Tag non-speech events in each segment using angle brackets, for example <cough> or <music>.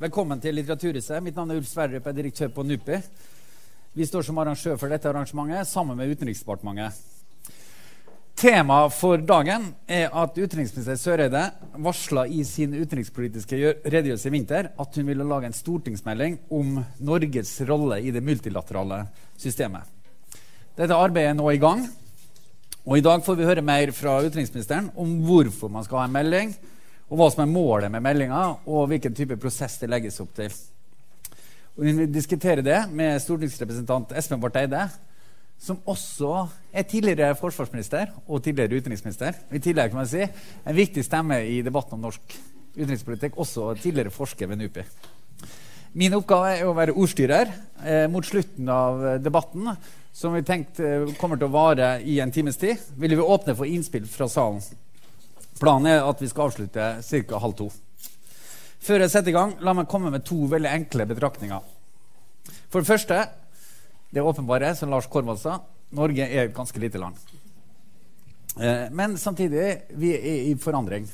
Velkommen til Litteraturhuset. Mitt navn er Ulf Sverdrup, jeg er direktør på NUPI. Vi står som arrangør for dette arrangementet sammen med Utenriksdepartementet. Temaet for dagen er at utenriksminister Søreide varsla i sin utenrikspolitiske redegjørelse i vinter at hun ville lage en stortingsmelding om Norges rolle i det multilaterale systemet. Dette arbeidet er nå i gang. Og I dag får vi høre mer fra utenriksministeren om hvorfor man skal ha en melding, og hva som er målet med meldinga, og hvilken type prosess det legges opp til. Og vi vil diskutere det med stortingsrepresentant Espen Barth Eide, som også er tidligere forsvarsminister og tidligere utenriksminister. I tillegg kan man si en viktig stemme i debatten om norsk utenrikspolitikk, også tidligere forsker ved NUPI. Min oppgave er å være ordstyrer. Eh, mot slutten av debatten, som vi tenkte kommer til å vare i en times tid, vil vi åpne for innspill fra salen. Planen er at vi skal avslutte ca. halv to. Før jeg setter i gang, la meg komme med to veldig enkle betraktninger. For det første, det åpenbare, som Lars Korvald sa, Norge er et ganske lite land. Eh, men samtidig, vi er i forandring.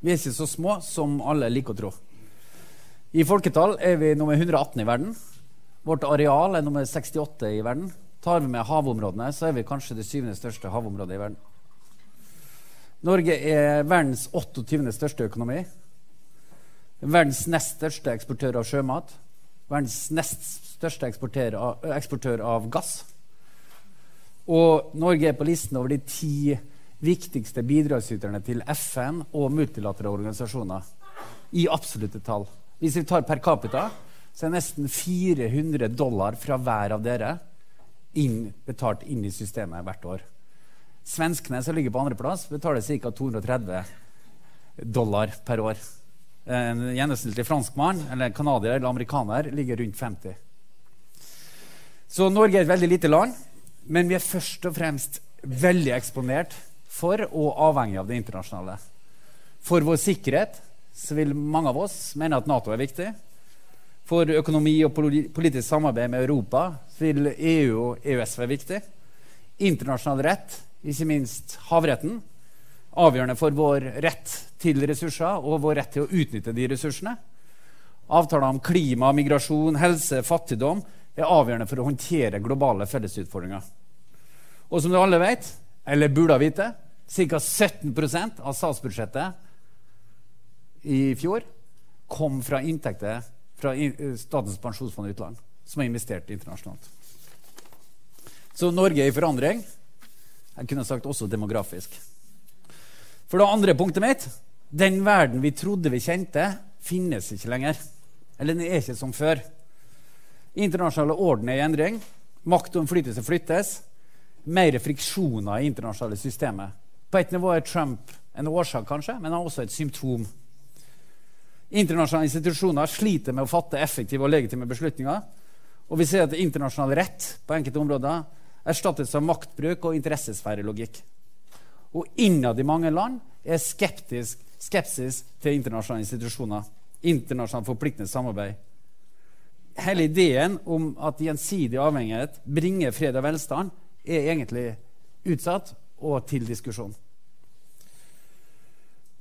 Vi er ikke så små som alle liker å tro. I folketall er vi nummer 118 i verden. Vårt areal er nummer 68 i verden. Tar vi med havområdene, så er vi kanskje det syvende største havområdet i verden. Norge er verdens 28. største økonomi. Verdens nest største eksportør av sjømat. Verdens nest største eksportør av, eksportør av gass. Og Norge er på listen over de ti viktigste bidragsyterne til FN og multilaterale organisasjoner i absolutte tall. Hvis vi tar per capita, så er nesten 400 dollar fra hver av dere inn, betalt inn i systemet hvert år. Svenskene, som ligger på andreplass, betaler ca. 230 dollar per år. En gjennomsnittlig franskmann eller canadier eller amerikaner ligger rundt 50. Så Norge er et veldig lite land, men vi er først og fremst veldig eksponert for og avhengig av det internasjonale. For vår sikkerhet så vil mange av oss mene at Nato er viktig. For økonomi og politisk samarbeid med Europa så vil EU og EØS være viktig. Internasjonal rett ikke minst havretten, avgjørende for vår rett til ressurser og vår rett til å utnytte de ressursene. Avtaler om klima, migrasjon, helse, fattigdom er avgjørende for å håndtere globale fellesutfordringer. Og som du alle vet, eller burde vite, ca. 17% av statsbudsjettet i fjor kom fra inntekter fra Statens pensjonsfond utland, som har investert internasjonalt. Så Norge er i forandring. Jeg kunne sagt også demografisk. For det andre punktet mitt den verden vi trodde vi kjente, finnes ikke lenger. Eller den er ikke som før. Internasjonale orden er i endring. Makt og innflytelse flyttes. Mer friksjoner i internasjonale systemet. På et nivå er Trump en årsak, kanskje, men han er også et symptom. Internasjonale institusjoner sliter med å fatte effektive og legitime beslutninger. Og vi ser at internasjonal rett på enkelte områder erstattes av maktbruk og interessesfærelogikk. Og innad i mange land er skeptisk, skepsis til internasjonale institusjoner. Internasjonalt forpliktende samarbeid. Hele ideen om at gjensidig avhengighet bringer fred og velstand, er egentlig utsatt og til diskusjon.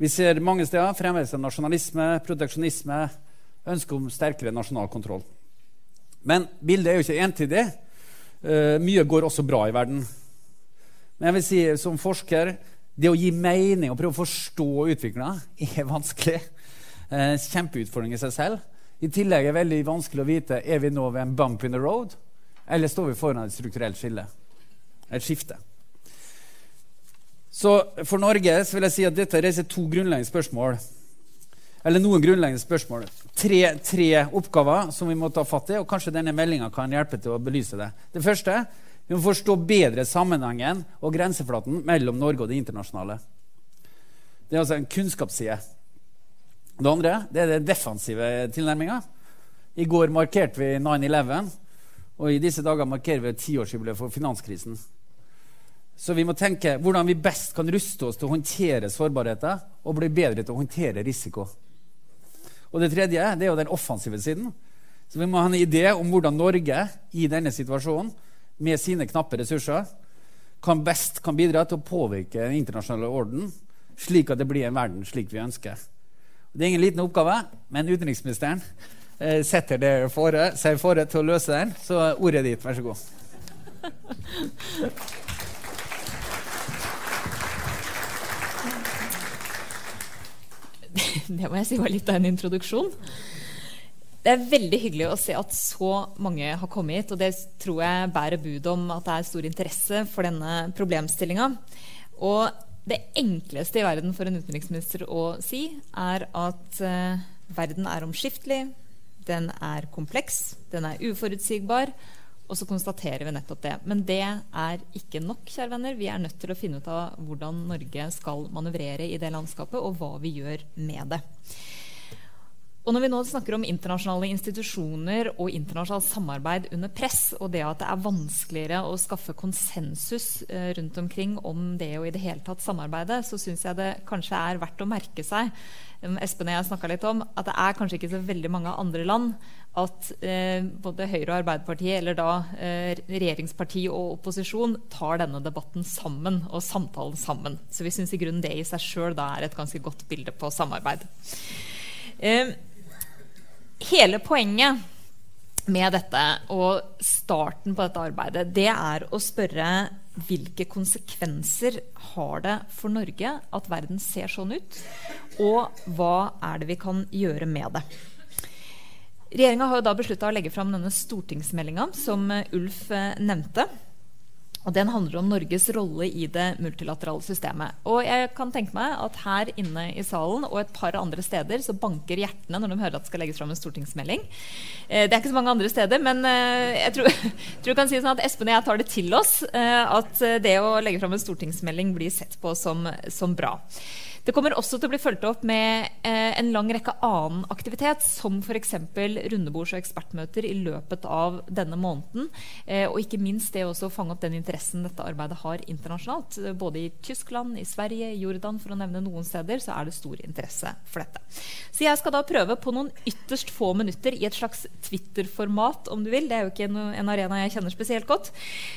Vi ser mange steder fremvekst av nasjonalisme, proteksjonisme, ønske om sterkere nasjonal kontroll. Men bildet er jo ikke entydig. Uh, mye går også bra i verden. Men jeg vil si som forsker det å gi mening og prøve å forstå utviklinga er vanskelig. Uh, kjempeutfordring i seg selv. I tillegg er det veldig vanskelig å vite er vi nå ved en bump in the road, eller står vi foran et strukturelt skille. Et skifte. Så For Norge vil jeg si at dette reiser to grunnleggende spørsmål eller noen grunnleggende spørsmål. Tre, tre, oppgaver som vi må ta fatt i, og kanskje denne meldinga kan hjelpe til å belyse det. Det første vi må forstå bedre sammenhengen og grenseflaten mellom Norge og det internasjonale. Det er altså en kunnskapsside. Det andre det er den defensive tilnærminga. I går markerte vi 9-11, og i disse dager markerer vi tiårsjubileet for finanskrisen. Så vi må tenke hvordan vi best kan ruste oss til å håndtere sårbarheter og bli bedre til å håndtere risiko. Og det tredje det er jo den offensive siden. Så vi må ha en idé om hvordan Norge i denne situasjonen med sine knappe ressurser kan best kan bidra til å påvirke den internasjonale orden, slik at det blir en verden slik vi ønsker. Det er ingen liten oppgave, men utenriksministeren eh, setter det fore, seg fore til å løse den. Så ordet ditt, vær så god. <laughs> Det må jeg si var litt av en introduksjon. Det er veldig hyggelig å se at så mange har kommet hit. Og det tror jeg bærer bud om at det er stor interesse for denne problemstillinga. Og det enkleste i verden for en utenriksminister å si, er at uh, verden er omskiftelig, den er kompleks, den er uforutsigbar. Og så konstaterer vi nettopp det. Men det er ikke nok. kjære venner. Vi er nødt til å finne ut av hvordan Norge skal manøvrere i det landskapet, og hva vi gjør med det. Og når vi nå snakker om internasjonale institusjoner og internasjonalt samarbeid under press, og det at det er vanskeligere å skaffe konsensus eh, rundt omkring om det å i det hele tatt samarbeide, så syns jeg det kanskje er verdt å merke seg Espen og jeg snakka litt om at det er kanskje ikke så veldig mange andre land at eh, både Høyre og Arbeiderpartiet, eller da eh, regjeringsparti og opposisjon, tar denne debatten sammen og samtalen sammen. Så vi syns i grunnen det i seg sjøl er et ganske godt bilde på samarbeid. Eh, hele poenget med dette og starten på dette arbeidet, det er å spørre hvilke konsekvenser har det for Norge at verden ser sånn ut? Og hva er det vi kan gjøre med det? Regjeringa har jo da beslutta å legge fram denne stortingsmeldinga som Ulf nevnte. Og Den handler om Norges rolle i det multilaterale systemet. Og jeg kan tenke meg at her inne i salen og et par andre steder så banker hjertene når de hører at det skal legges fram en stortingsmelding. Eh, det er ikke så mange andre steder, men eh, jeg tror, <laughs> tror jeg kan si sånn at Espen og jeg tar det til oss at det å legge fram en stortingsmelding blir sett på som, som bra. Det kommer også til å bli fulgt opp med eh, en lang rekke annen aktivitet, som f.eks. rundebords- og ekspertmøter i løpet av denne måneden. Eh, og ikke minst det også å fange opp den interessen dette arbeidet har internasjonalt. Både i Tyskland, i Sverige, i Jordan, for å nevne noen steder, så er det stor interesse for dette. Så jeg skal da prøve på noen ytterst få minutter i et slags Twitter-format, om du vil. Det er jo ikke en, en arena jeg kjenner spesielt godt.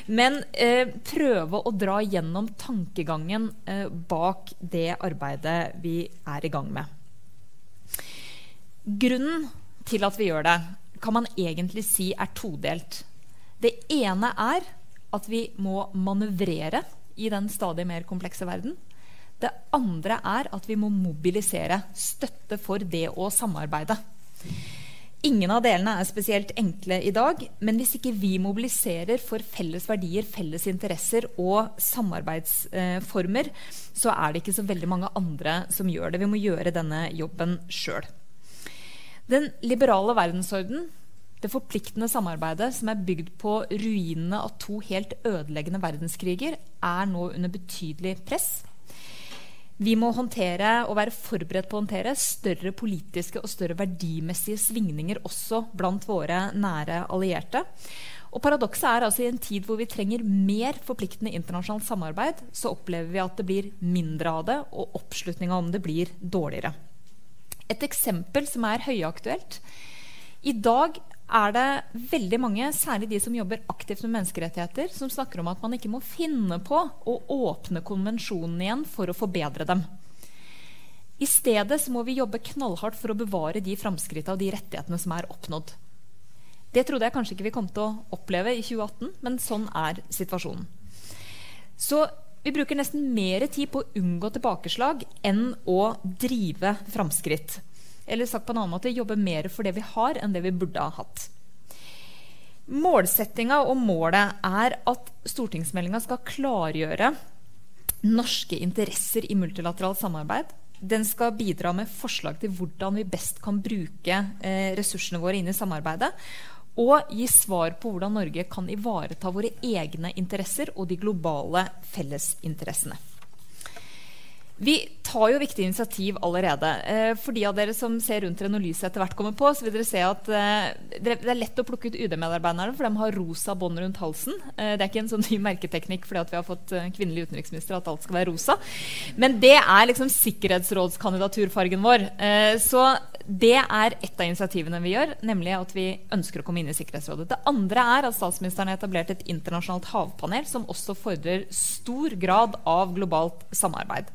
Men eh, prøve å dra gjennom tankegangen eh, bak det arbeidet arbeidet vi er i gang med. Grunnen til at vi gjør det, kan man egentlig si er todelt. Det ene er at vi må manøvrere i den stadig mer komplekse verden. Det andre er at vi må mobilisere støtte for det å samarbeide. Ingen av delene er spesielt enkle i dag, men hvis ikke vi mobiliserer for felles verdier, felles interesser og samarbeidsformer, så er det ikke så veldig mange andre som gjør det. Vi må gjøre denne jobben sjøl. Den liberale verdensorden, det forpliktende samarbeidet som er bygd på ruinene av to helt ødeleggende verdenskriger, er nå under betydelig press. Vi må håndtere og være forberedt på å håndtere større politiske og større verdimessige svingninger også blant våre nære allierte. Og Paradokset er altså i en tid hvor vi trenger mer forpliktende internasjonalt samarbeid, så opplever vi at det blir mindre av det, og oppslutninga om det blir dårligere. Et eksempel som er høyaktuelt. I dag er det veldig mange, særlig de som jobber aktivt med menneskerettigheter, som snakker om at man ikke må finne på å åpne konvensjonene igjen for å forbedre dem. I stedet må vi jobbe knallhardt for å bevare de framskrittene og de rettighetene som er oppnådd. Det trodde jeg kanskje ikke vi kom til å oppleve i 2018, men sånn er situasjonen. Så vi bruker nesten mer tid på å unngå tilbakeslag enn å drive framskritt. Eller sagt på en annen måte jobbe mer for det vi har, enn det vi burde ha hatt. Målsettinga og målet er at stortingsmeldinga skal klargjøre norske interesser i multilateralt samarbeid. Den skal bidra med forslag til hvordan vi best kan bruke eh, ressursene våre inn i samarbeidet. Og gi svar på hvordan Norge kan ivareta våre egne interesser og de globale fellesinteressene. Vi tar jo viktige initiativ allerede. Eh, for de av dere som ser rundt dere når lyset etter hvert kommer på, så vil dere se at eh, det er lett å plukke ut UD-medarbeiderne, for de har rosa bånd rundt halsen. Eh, det er ikke en sånn ny merketeknikk fordi vi har fått kvinnelig utenriksminister at alt skal være rosa. Men det er liksom sikkerhetsrådskandidaturfargen vår. Så det er et av initiativene vi gjør, nemlig at vi ønsker å komme inn i Sikkerhetsrådet. Det andre er at statsministeren har etablert et internasjonalt havpanel som også fordrer stor grad av globalt samarbeid.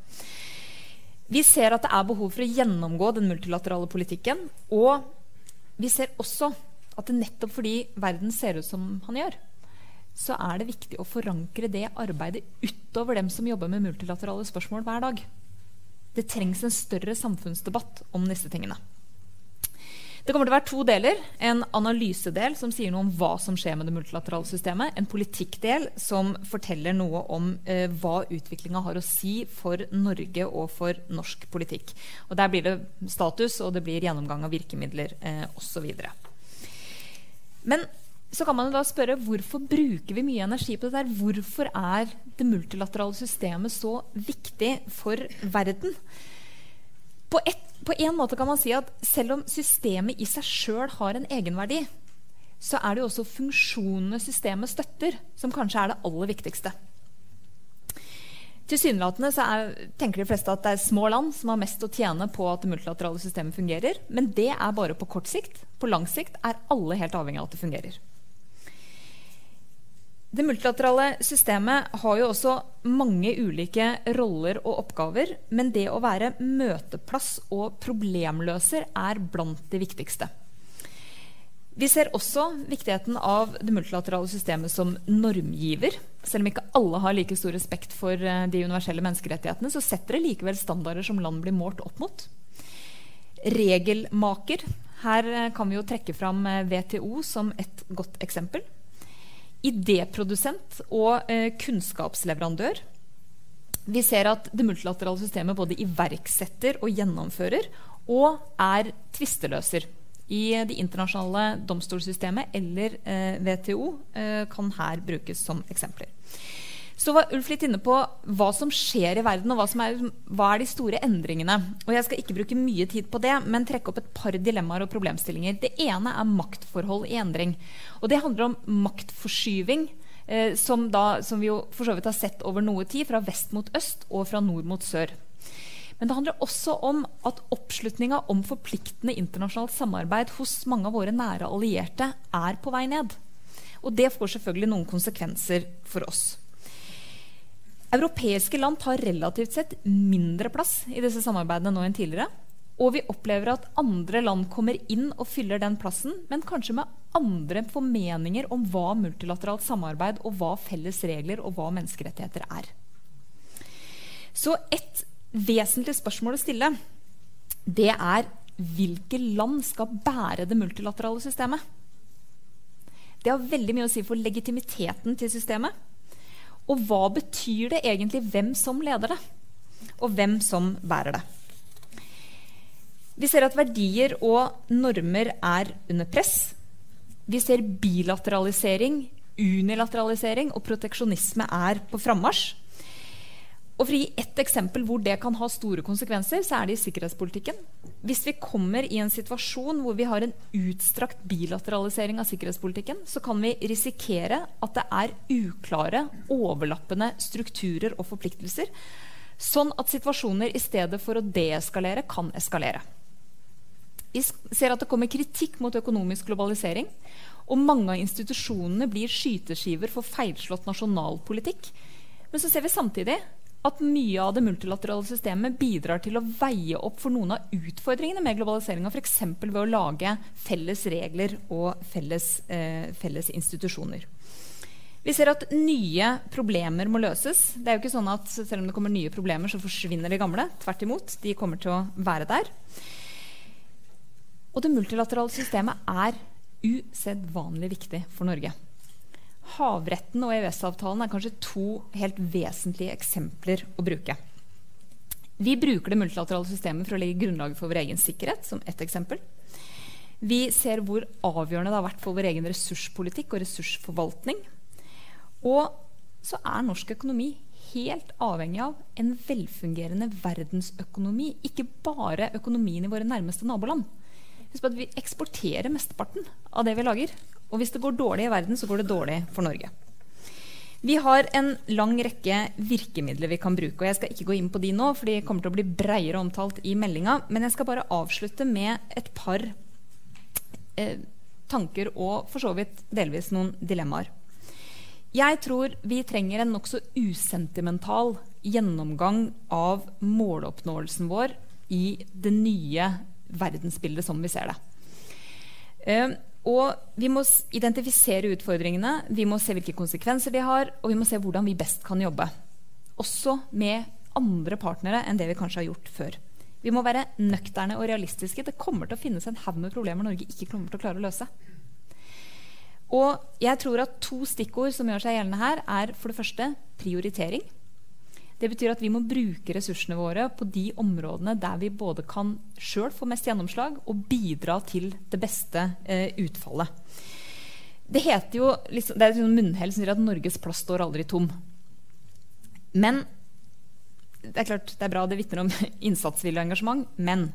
Vi ser at det er behov for å gjennomgå den multilaterale politikken og vi ser også at nettopp fordi verden ser ut som han gjør, så er det viktig å forankre det arbeidet utover dem som jobber med multilaterale spørsmål hver dag. Det trengs en større samfunnsdebatt om disse tingene. Det kommer til å være to deler. En analysedel som sier noe om hva som skjer med det multilaterale systemet. En politikkdel som forteller noe om eh, hva utviklinga har å si for Norge og for norsk politikk. Og Der blir det status, og det blir gjennomgang av virkemidler eh, osv. Men så kan man da spørre hvorfor bruker vi mye energi på det der? Hvorfor er det multilaterale systemet så viktig for verden? På, et, på en måte kan man si at selv om systemet i seg sjøl har en egenverdi, så er det jo også funksjonene systemet støtter, som kanskje er det aller viktigste. Tilsynelatende tenker de fleste at det er små land som har mest å tjene på at det multilaterale systemet fungerer. Men det er bare på kort sikt. På lang sikt er alle helt avhengig av at det fungerer. Det multilaterale systemet har jo også mange ulike roller og oppgaver, men det å være møteplass og problemløser er blant de viktigste. Vi ser også viktigheten av det multilaterale systemet som normgiver. Selv om ikke alle har like stor respekt for eh, de universelle menneskerettighetene, så setter det likevel standarder som land blir målt opp mot. Regelmaker. Her eh, kan vi jo trekke fram eh, WTO som et godt eksempel idéprodusent og eh, kunnskapsleverandør. Vi ser at det multilaterale systemet både iverksetter og gjennomfører og er tvisteløser. I det internasjonale domstolssystemet eller eh, WTO eh, kan her brukes som eksempler. Så var Ulf litt inne på hva som skjer i verden, og hva, er, hva er de store endringene. Og Jeg skal ikke bruke mye tid på det, men trekke opp et par dilemmaer og problemstillinger. Det ene er maktforhold i endring. Og Det handler om maktforskyving. Eh, som, da, som vi jo for så vidt har sett over noe tid, fra vest mot øst og fra nord mot sør. Men det handler også om at oppslutninga om forpliktende internasjonalt samarbeid hos mange av våre nære allierte er på vei ned. Og det får selvfølgelig noen konsekvenser for oss. Europeiske land tar relativt sett mindre plass i disse samarbeidene nå enn tidligere. Og vi opplever at andre land kommer inn og fyller den plassen, men kanskje med andre formeninger om hva multilateralt samarbeid og hva felles regler og hva menneskerettigheter er. Så et vesentlig spørsmål å stille, det er hvilke land skal bære det multilaterale systemet? Det har veldig mye å si for legitimiteten til systemet. Og hva betyr det egentlig hvem som leder det, og hvem som bærer det? Vi ser at verdier og normer er under press. Vi ser bilateralisering, unilateralisering og proteksjonisme er på frammarsj. Og For å gi ett eksempel hvor det kan ha store konsekvenser, så er det i sikkerhetspolitikken. Hvis vi kommer i en situasjon hvor vi har en utstrakt bilateralisering av sikkerhetspolitikken, så kan vi risikere at det er uklare, overlappende strukturer og forpliktelser. Sånn at situasjoner i stedet for å deeskalere, kan eskalere. Vi ser at det kommer kritikk mot økonomisk globalisering. Og mange av institusjonene blir skyteskiver for feilslått nasjonalpolitikk. Men så ser vi samtidig at mye av det multilaterale systemet bidrar til å veie opp for noen av utfordringene med globaliseringa, f.eks. ved å lage felles regler og felles, eh, felles, institusjoner. Vi ser at nye problemer må løses. Det er jo ikke sånn at Selv om det kommer nye problemer, så forsvinner de gamle. Tvert imot. De kommer til å være der. Og det multilaterale systemet er usedvanlig viktig for Norge. Havretten og EØS-avtalen er kanskje to helt vesentlige eksempler å bruke. Vi bruker det multilaterale systemet for å legge grunnlaget for vår egen sikkerhet. som ett eksempel. Vi ser hvor avgjørende det har vært for vår egen ressurspolitikk og ressursforvaltning. Og så er norsk økonomi helt avhengig av en velfungerende verdensøkonomi. Ikke bare økonomien i våre nærmeste naboland. Husk at Vi eksporterer mesteparten av det vi lager. Og hvis det går dårlig i verden, så går det dårlig for Norge. Vi har en lang rekke virkemidler vi kan bruke. og Jeg skal ikke gå inn på de nå, for de kommer til å bli bredere omtalt i meldinga. Men jeg skal bare avslutte med et par eh, tanker og for så vidt delvis noen dilemmaer. Jeg tror vi trenger en nokså usentimental gjennomgang av måloppnåelsen vår i det nye verdensbildet som vi ser det. Eh, og vi må identifisere utfordringene, vi må se hvilke konsekvenser de har, og vi må se hvordan vi best kan jobbe. Også med andre partnere enn det vi kanskje har gjort før. Vi må være nøkterne og realistiske. Det kommer til å finnes en haug med problemer Norge ikke kommer til å klare å løse. Og jeg tror at To stikkord som gjør seg gjeldende her, er for det første prioritering. Det betyr at vi må bruke ressursene våre på de områdene der vi både kan sjøl få mest gjennomslag og bidra til det beste eh, utfallet. Det heter jo, liksom, det er et munnhell som sier at Norges plass står aldri tom. Men det er klart det er bra, det vitner om <laughs> innsatsvilje og engasjement. Men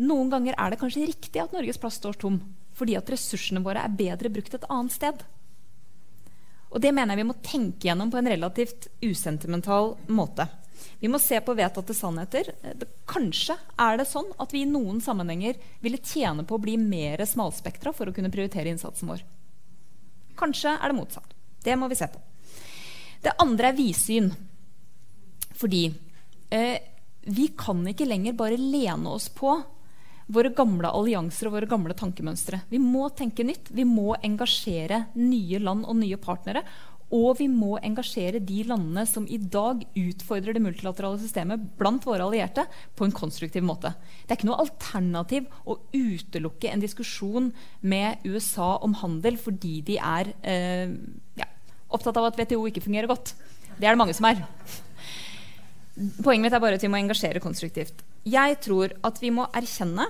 noen ganger er det kanskje riktig at Norges plass står tom fordi at ressursene våre er bedre brukt et annet sted. Og det mener jeg vi må tenke gjennom på en relativt usentimental måte. Vi må se på vedtatte sannheter. Kanskje er det sånn at vi i noen sammenhenger ville tjene på å bli mer smalspektra for å kunne prioritere innsatsen vår. Kanskje er det motsatt. Det må vi se på. Det andre er vidsyn. Fordi eh, vi kan ikke lenger bare lene oss på våre gamle allianser og våre gamle tankemønstre. Vi må tenke nytt. Vi må engasjere nye land og nye partnere. Og vi må engasjere de landene som i dag utfordrer det multilaterale systemet blant våre allierte, på en konstruktiv måte. Det er ikke noe alternativ å utelukke en diskusjon med USA om handel fordi de er eh, ja, opptatt av at WTO ikke fungerer godt. Det er det mange som er. Poenget mitt er bare at vi må engasjere konstruktivt. Jeg tror at vi må erkjenne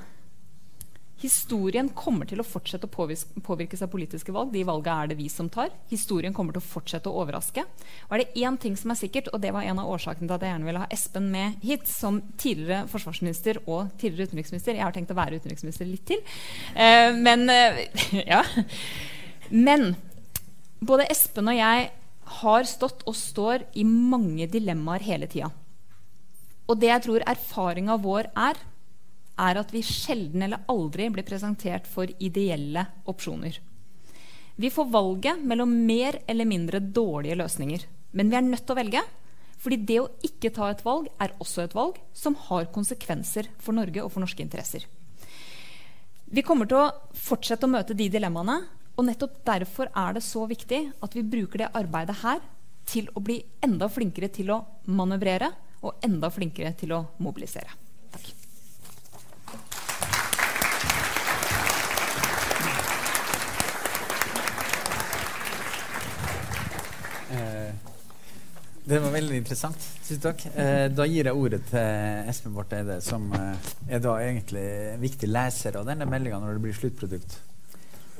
Historien kommer til å fortsette å påvirkes av politiske valg. De valgene er det vi som tar. Historien kommer til å fortsette å overraske. Og er det én ting som er sikkert, og det var en av årsakene til at jeg gjerne ville ha Espen med hit, som tidligere forsvarsminister og tidligere utenriksminister Jeg har tenkt å være utenriksminister litt til. Eh, men eh, <laughs> ja. Men både Espen og jeg har stått og står i mange dilemmaer hele tida. Og det jeg tror erfaringa vår er, er at vi sjelden eller aldri blir presentert for ideelle opsjoner. Vi får valget mellom mer eller mindre dårlige løsninger. Men vi er nødt til å velge, fordi det å ikke ta et valg er også et valg som har konsekvenser for Norge og for norske interesser. Vi kommer til å fortsette å møte de dilemmaene. Og nettopp derfor er det så viktig at vi bruker det arbeidet her til å bli enda flinkere til å manøvrere og enda flinkere til å mobilisere. Takk. Eh, det var veldig interessant. Tusen takk. Eh, da gir jeg ordet til Espen Barth Eide, som eh, er da egentlig viktig leser av denne meldinga når det blir sluttprodukt.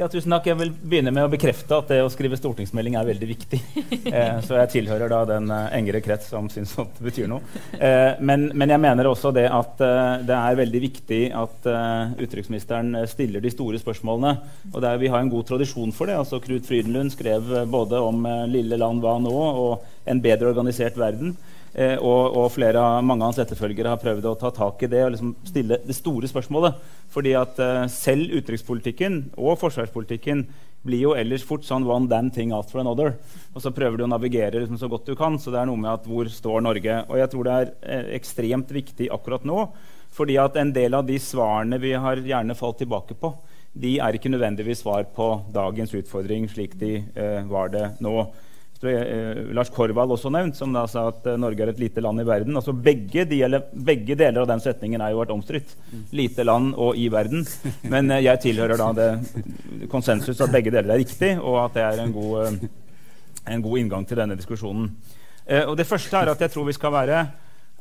Ja, tusen takk. Jeg vil begynne med å bekrefte at det å skrive stortingsmelding er veldig viktig. <laughs> Eh, så jeg tilhører da den eh, engere krets som syns at det betyr noe. Eh, men, men, jeg mener også det at eh, det er veldig viktig at uh, utenriksministeren stiller de store spørsmålene. Og der vi har en god tradisjon for det. altså Knut Frydenlund skrev både om uh, 'Lille land hva nå?' og 'En bedre organisert verden'. Eh, og, og, flere mange av hans etterfølgere har prøvd å ta tak i det og liksom stille det store spørsmålet. Fordi at eh, selv utenrikspolitikken og forsvarspolitikken blir jo ellers fort sånn one damn thing after another. Og så prøver du å navigere liksom, så godt du kan. Så det er noe med at hvor står Norge? Og jeg tror det er eh, ekstremt viktig akkurat nå. Fordi at en del av de svarene vi har gjerne falt tilbake på, de er ikke nødvendigvis svar på dagens utfordring slik de eh, var det nå. Eh, Lars Korvald også nevnt, som da sa at eh, Norge er et lite land i verden. Altså begge, de, begge deler av den setningen er jo vært omstridt. Lite land og i verden. Men eh, jeg tilhører da det konsensus at begge deler er riktig, og at det er en god, en god inngang til denne diskusjonen. Og det første er at jeg tror vi skal være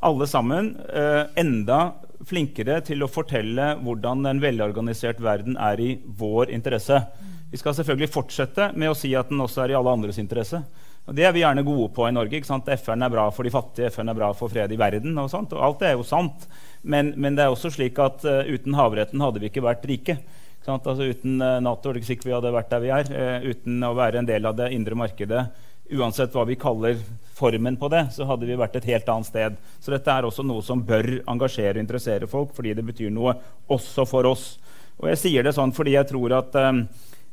alle sammen enda flinkere til å fortelle hvordan en velorganisert verden er i vår interesse. Vi skal selvfølgelig fortsette med å si at den også er i alle andres interesse. Og Det er vi gjerne gode på i Norge. ikke sant? FN er bra for de fattige, FN er bra for fred i verden. og sånt, og Alt det er jo sant. Men, men det er også slik at uh, uten havretten hadde vi ikke vært rike. Ikke altså, uten uh, Nato er det ikke sikkert vi hadde vært der vi er. Uh, uten å være en del av det indre markedet, uansett hva vi kaller formen på det, så hadde vi vært et helt annet sted. Så dette er også noe som bør engasjere og interessere folk, fordi det betyr noe også for oss. Og jeg sier det sånn fordi jeg tror at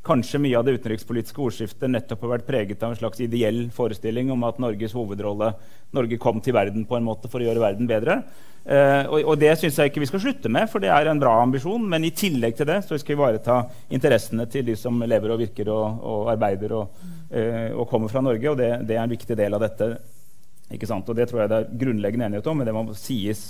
kanskje mye av det utenrikspolitiske ordskiftet nettopp har vært preget av en slags ideell forestilling om at Norges hovedrolle Norge kom til verden på en måte for å gjøre verden bedre. Eh, og, og, det syns jeg ikke vi skal slutte med, for det er en bra ambisjon. Men i tillegg til det så skal vi ivareta interessene til de som lever og virker og, og arbeider og, eh, og, kommer fra Norge. Og det, det, er en viktig del av dette. Ikke sant? Og det tror jeg det er grunnleggende enighet om, men det må sies.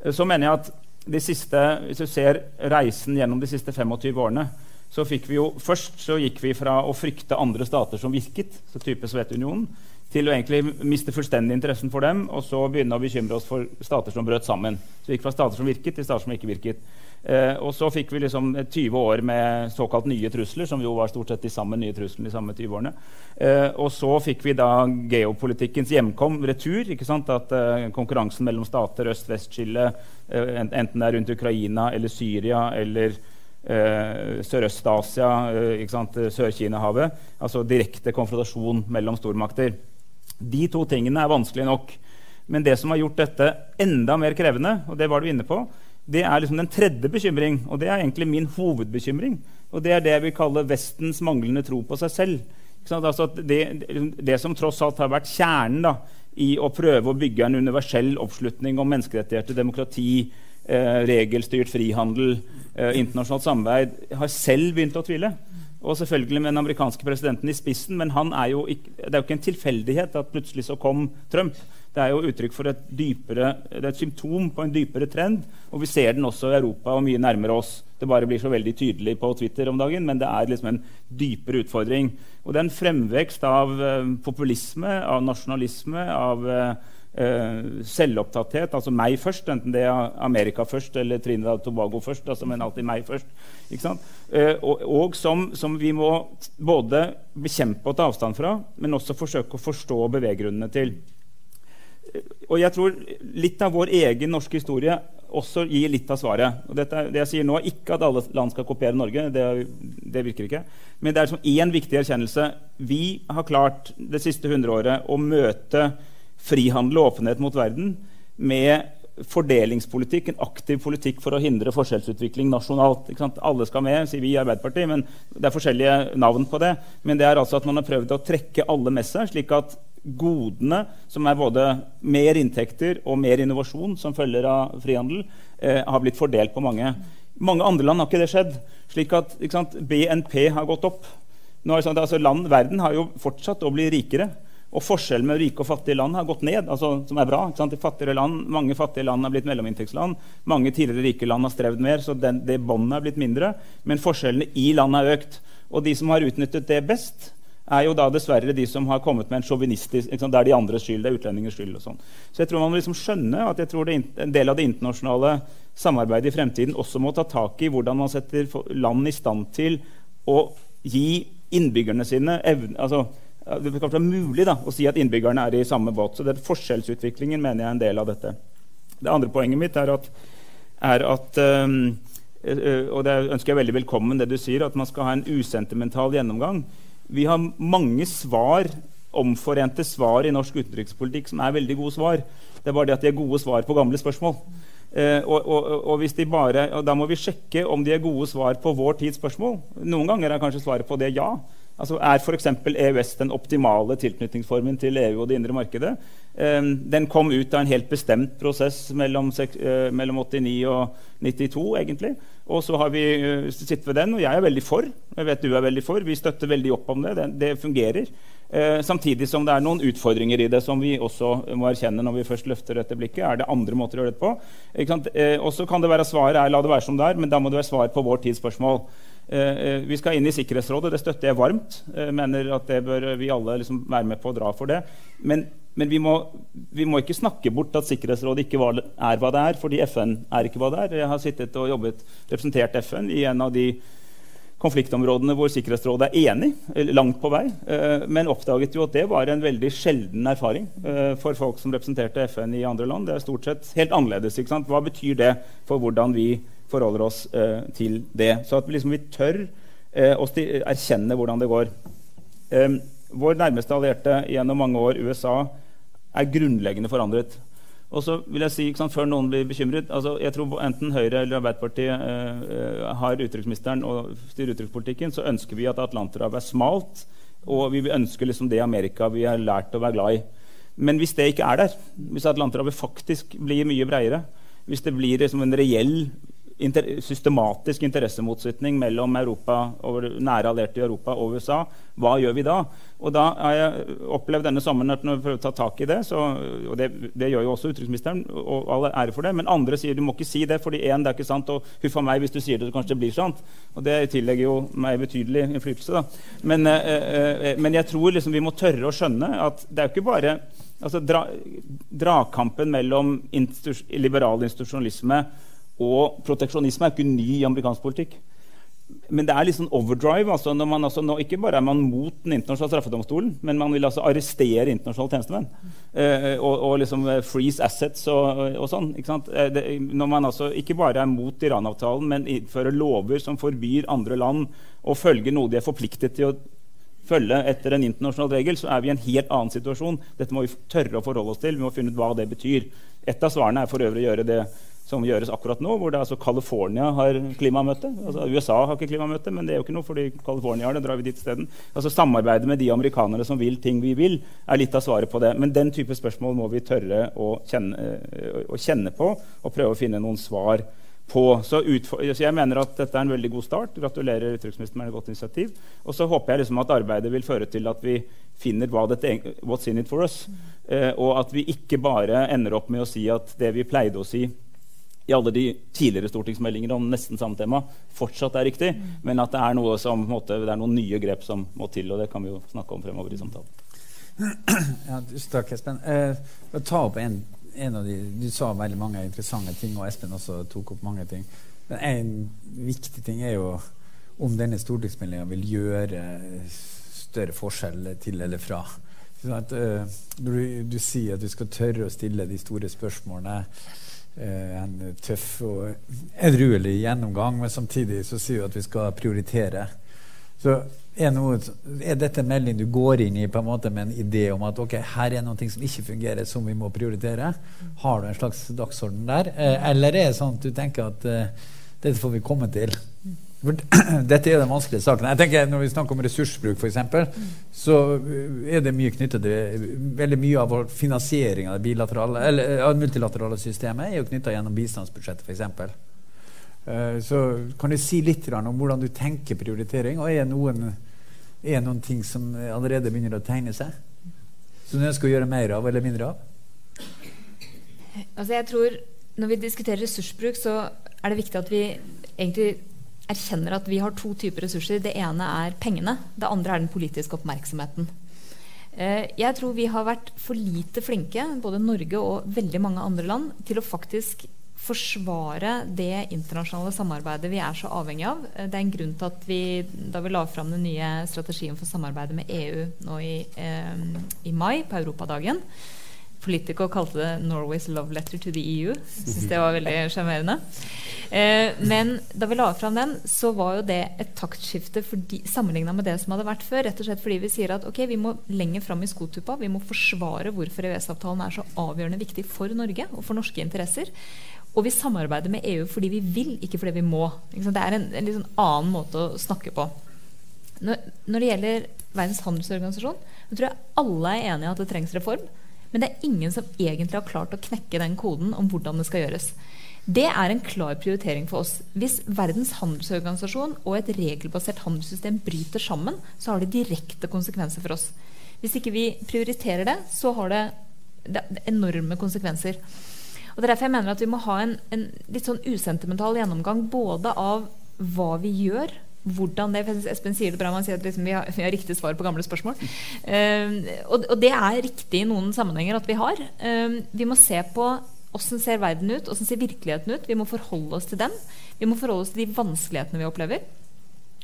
Uh, så mener jeg at de siste, hvis du ser reisen gjennom de siste 25 årene, så fikk vi jo Først så gikk vi fra å frykte andre stater som virket, så type Sovjetunionen, til å egentlig miste fullstendig interessen for dem og så begynne å bekymre oss for stater som brøt sammen. Så vi gikk fra stater som virket, til stater som ikke virket. Eh, og så fikk vi liksom 20 år med såkalt nye trusler, som jo var stort sett de samme nye truslene de samme 20 årene. Eh, og så fikk vi da geopolitikkens hjemkom, retur. ikke sant? At eh, konkurransen mellom stater, øst-vest-skille, eh, enten det er rundt Ukraina eller Syria eller eh, Sørøst-Asia, eh, Sør-Kina-havet. Altså direkte konfrontasjon mellom stormakter. De to tingene er vanskelig nok. Men det som har gjort dette enda mer krevende, og det var du inne på, det er liksom den tredje bekymring, og det er egentlig min hovedbekymring. Og det er det jeg vil kalle Vestens manglende tro på seg selv. Altså det, det, som tross alt har vært kjernen da, i å prøve å bygge en universell oppslutning om menneskerettigheter, demokrati, eh, regelstyrt frihandel, eh, internasjonalt samarbeid, har selv begynt å tvile. Og selvfølgelig med den amerikanske presidenten i spissen, men ikke, det er jo ikke en tilfeldighet at plutselig så kom Trump. Det er jo uttrykk for et, dypere, det er et symptom på en dypere trend. Og vi ser den også i Europa og mye nærmere oss. Det bare blir så veldig tydelig på Twitter om dagen, men det er liksom en dypere utfordring. Og det er en fremvekst av uh, populisme, av nasjonalisme, av uh, selvopptatthet, altså meg først, enten det er Amerika først eller Trinidad og Tobago først. Altså, men alltid meg først. Uh, og, og som, som, vi må både bekjempe og ta avstand fra, men også forsøke å forstå beveggrunnene til. Uh, og jeg tror litt av vår egen norske historie også gir litt av svaret. Og dette, det jeg sier nå, er ikke at alle land skal kopiere Norge. Det, det virker ikke. Men det er som én viktig erkjennelse. Vi har klart det siste hundreåret å møte frihandel og åpenhet mot verden med fordelingspolitikk, en aktiv politikk for å hindre forskjellsutvikling nasjonalt. Alle skal med, sier vi i Arbeiderpartiet, men det er forskjellige navn på det. Men det er altså at man har prøvd å trekke alle med seg, slik at godene, som er både mer inntekter og mer innovasjon som følger av frihandel, eh, har blitt fordelt på mange. mange andre land har ikke det skjedd. slik at BNP har gått opp. Nå er det sånn altså, land, Verden har jo fortsatt å bli rikere. Og forskjellen med rike og fattige land har gått ned. altså som er bra. Fattigere land, mange fattige land har blitt mellominntektsland. Mange tidligere rike land har strevd mer, så den, det båndet er blitt mindre. Men forskjellene i landet har økt. Og de som har utnyttet det best, er jo da dessverre de som har kommet med en sjåvinistisk Det er de andres skyld, det er utlendingers skyld. og sånn. Så jeg tror man må liksom skjønne at jeg tror det, en del av det internasjonale samarbeidet i fremtiden også må ta tak i hvordan man setter land i stand til å gi innbyggerne sine evne, altså det kan være mulig da, å si at innbyggerne er i samme båt. Så det forskjellsutviklingen mener jeg er en del av dette. Det andre poenget mitt er at, er at um, og det ønsker jeg veldig velkommen, det du sier, at man skal ha en usentimental gjennomgang. Vi har mange svar, omforente svar i norsk utenrikspolitikk som er veldig gode svar. Det er bare det at de er gode svar på gamle spørsmål. Uh, og, og, og, bare, og, Da må vi sjekke om de er gode svar på vår tids spørsmål. Noen ganger er kanskje svaret på det ja. Altså Er f.eks. EØS den optimale tilknytningsformen til EU og det indre markedet? Um, den kom ut av en helt bestemt prosess mellom, uh, mellom 89 og 92, egentlig. Og så har vi uh, sittet ved den, og jeg er veldig for. Jeg vet du er veldig for. Vi støtter veldig opp om det. Det, det fungerer. Uh, samtidig som det er noen utfordringer i det som vi også må erkjenne når vi først løfter dette blikket. Er det andre måter å gjøre det på? Og så kan det være svaret er la det være som det er, men da må det være svar på vår tids spørsmål. Eh, eh, vi skal inn i Sikkerhetsrådet. Det støtter jeg varmt. Jeg mener at det bør vi alle liksom være med på å dra for det. Men, men vi, må, vi, må, ikke snakke bort at Sikkerhetsrådet ikke er hva det er, fordi FN er ikke hva det er. Jeg har sittet og jobbet, representert FN i en av de konfliktområdene hvor Sikkerhetsrådet er enig, langt på vei, eh, men oppdaget jo at det var en veldig sjelden erfaring for folk som representerte FN i andre land. Det er stort sett helt annerledes. Hva betyr det for hvordan vi forholder oss eh, til det. Så at vi, liksom, vi tør eh, å erkjenne hvordan det går. Eh, vår nærmeste allierte gjennom mange år, USA, er grunnleggende forandret. Og så vil jeg si, sant, Før noen blir bekymret altså jeg tror Enten Høyre eller Arbeiderpartiet eh, har utenriksministeren og styrer utenrikspolitikken, så ønsker vi at Atlanterhavet er smalt. Og vi ønsker liksom det Amerika vi har lært å være glad i. Men hvis det ikke er der, hvis Atlanterhavet faktisk blir mye bredere, hvis det blir liksom en reell inter systematisk interessemotsetning mellom Europa nære allierte i Europa og USA, hva gjør vi da? Og da har jeg opplevd denne sommeren at når vi prøver å ta tak i det, så, og det, det, gjør jo også utenriksministeren, og all ære for det, men andre sier du må ikke si det, fordi en, det er ikke sant, og huff a meg hvis du sier det, så kanskje det blir sant. Og det tillegger jo meg betydelig innflytelse. da. Men, eh, eh, men jeg tror liksom vi må tørre å skjønne at det er jo ikke bare altså dra, Dragkampen mellom institu liberal institusjonalisme og proteksjonisme er ikke ny i amerikansk politikk. Men det er litt sånn overdrive. Altså når man, altså, nå, ikke bare er man mot Den internasjonale straffedomstolen, men man vil altså arrestere internasjonale tjenestemenn. Eh, og, og, liksom eh, freeze assets og, og sånn. Ikke, eh, det, når man altså ikke bare er mot Iran-avtalen, men innfører lover som forbyr andre land å følge noe de er forpliktet til å følge etter en internasjonal regel, så er vi i en helt annen situasjon. Dette må vi tørre å forholde oss til. Vi må finne ut hva det betyr. Et av svarene er for øvrig å gjøre det som gjøres akkurat nå, hvor det altså California har klimamøte. Altså, USA har ikke klimamøte, men det er jo ikke noe fordi California har det. drar vi dit isteden. Altså, Samarbeidet med de amerikanere som vil ting vi vil, er litt av svaret på det. Men den type spørsmål må vi tørre å kjenne, eh, å kjenne på og prøve å finne noen svar på. Så, så, jeg mener at dette er en veldig god start. Gratulerer utenriksministeren med et godt initiativ. Og så håper jeg liksom at arbeidet vil føre til at vi finner hva dette, what's in it for us. Eh, og at vi ikke bare ender opp med å si at det vi pleide å si i alle de tidligere stortingsmeldinger om nesten samme tema fortsatt er riktig, mm. men at det er, noe som, måte, det er noen nye grep som må til. og Det kan vi jo snakke om fremover i samtalen. Ja, takk, Espen. Eh, ta opp en, en, av de, Du sa veldig mange interessante ting, og Espen også tok opp mange ting. Men en viktig ting er jo om denne stortingsmeldinga vil gjøre større forskjell til eller fra. Sånn at, uh, når du, du, sier at du skal tørre å stille de store spørsmålene Eh, en tøff og edruelig gjennomgang, men samtidig så sier du at vi skal prioritere. Så er, noe, er dette en melding du går inn i på en måte med en idé om at ok, her er noe som ikke fungerer, som vi må prioritere? Har du en slags dagsorden der? Eh, eller er det sånn at du tenker at uh, dette får vi komme til? <clears throat> Dette er den vanskelige saken. Jeg tenker Når vi snakker om ressursbruk, f.eks., så er det mye knyttet til Veldig mye av finansieringen finansiering av det multilaterale systemet er jo knytta gjennom bistandsbudsjettet, f.eks. Uh, så kan du si litt om hvordan du tenker prioritering, og er noen, noen ting som allerede begynner å tegne seg? Som du ønsker å gjøre mer av eller mindre av? Altså jeg tror Når vi diskuterer ressursbruk, så er det viktig at vi egentlig erkjenner at vi har to typer ressurser. Det ene er pengene. Det andre er den politiske oppmerksomheten. Eh, jeg tror vi har vært for lite flinke, både Norge og veldig mange andre land, til å faktisk forsvare det internasjonale samarbeidet vi er så avhengig av. Eh, det er en grunn til at vi, da vi la fram den nye strategien for samarbeidet med EU nå i, eh, i mai, på Europadagen, Politico kalte det 'Norway's love letter to the EU'. Jeg synes det var veldig sjarmerende. Eh, men da vi la fram den, så var jo det et taktskifte sammenligna med det som hadde vært før. Rett og slett fordi vi sier at ok, vi må lenger fram i skotuppa. Vi må forsvare hvorfor EØS-avtalen er så avgjørende viktig for Norge og for norske interesser. Og vi samarbeider med EU fordi vi vil, ikke fordi vi må. Det er en, en litt sånn annen måte å snakke på. Når, når det gjelder Verdens handelsorganisasjon, så tror jeg alle er enige i at det trengs reform. Men det er ingen som egentlig har klart å knekke den koden om hvordan det skal gjøres. Det er en klar prioritering for oss. Hvis Verdens handelsorganisasjon og et regelbasert handelssystem bryter sammen, så har det direkte konsekvenser for oss. Hvis ikke vi prioriterer det, så har det, det enorme konsekvenser. Og det er derfor jeg mener at vi må ha en, en litt sånn usentimental gjennomgang både av hva vi gjør hvordan det Espen sier det bra, man sier at liksom vi, har, vi, har, riktig svar på gamle spørsmål. Uh, og, og, det er riktig i noen sammenhenger at vi har. Uh, vi må se på hvordan ser verden ut, hvordan ser virkeligheten ut. Vi må forholde oss til den. Vi må forholde oss til de vanskelighetene vi opplever.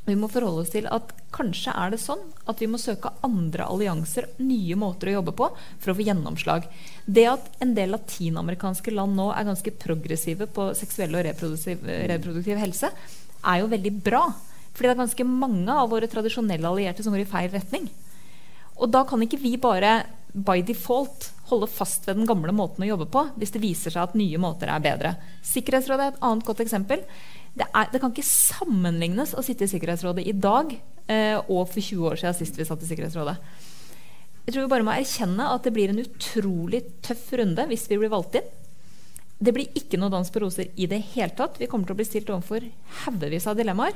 Vi må forholde oss til at kanskje er det sånn at vi må søke andre allianser, nye måter å jobbe på, for å få gjennomslag. Det at en del latinamerikanske land nå er ganske progressive på seksuell og reproduktiv, reproduktiv helse, er jo veldig bra. Fordi det er ganske mange av våre tradisjonelle allierte som går i feil retning. Og da kan ikke vi bare by default holde fast ved den gamle måten å jobbe på hvis det viser seg at nye måter er bedre. Sikkerhetsrådet er et annet godt eksempel. Det, er, det kan ikke sammenlignes å sitte i Sikkerhetsrådet i dag eh, og for 20 år siden sist vi satt i Sikkerhetsrådet. Jeg tror vi bare må erkjenne at det blir en utrolig tøff runde hvis vi blir valgt inn. Det blir ikke noe dans på roser i det hele tatt. Vi kommer til å bli stilt overfor haugevis av dilemmaer.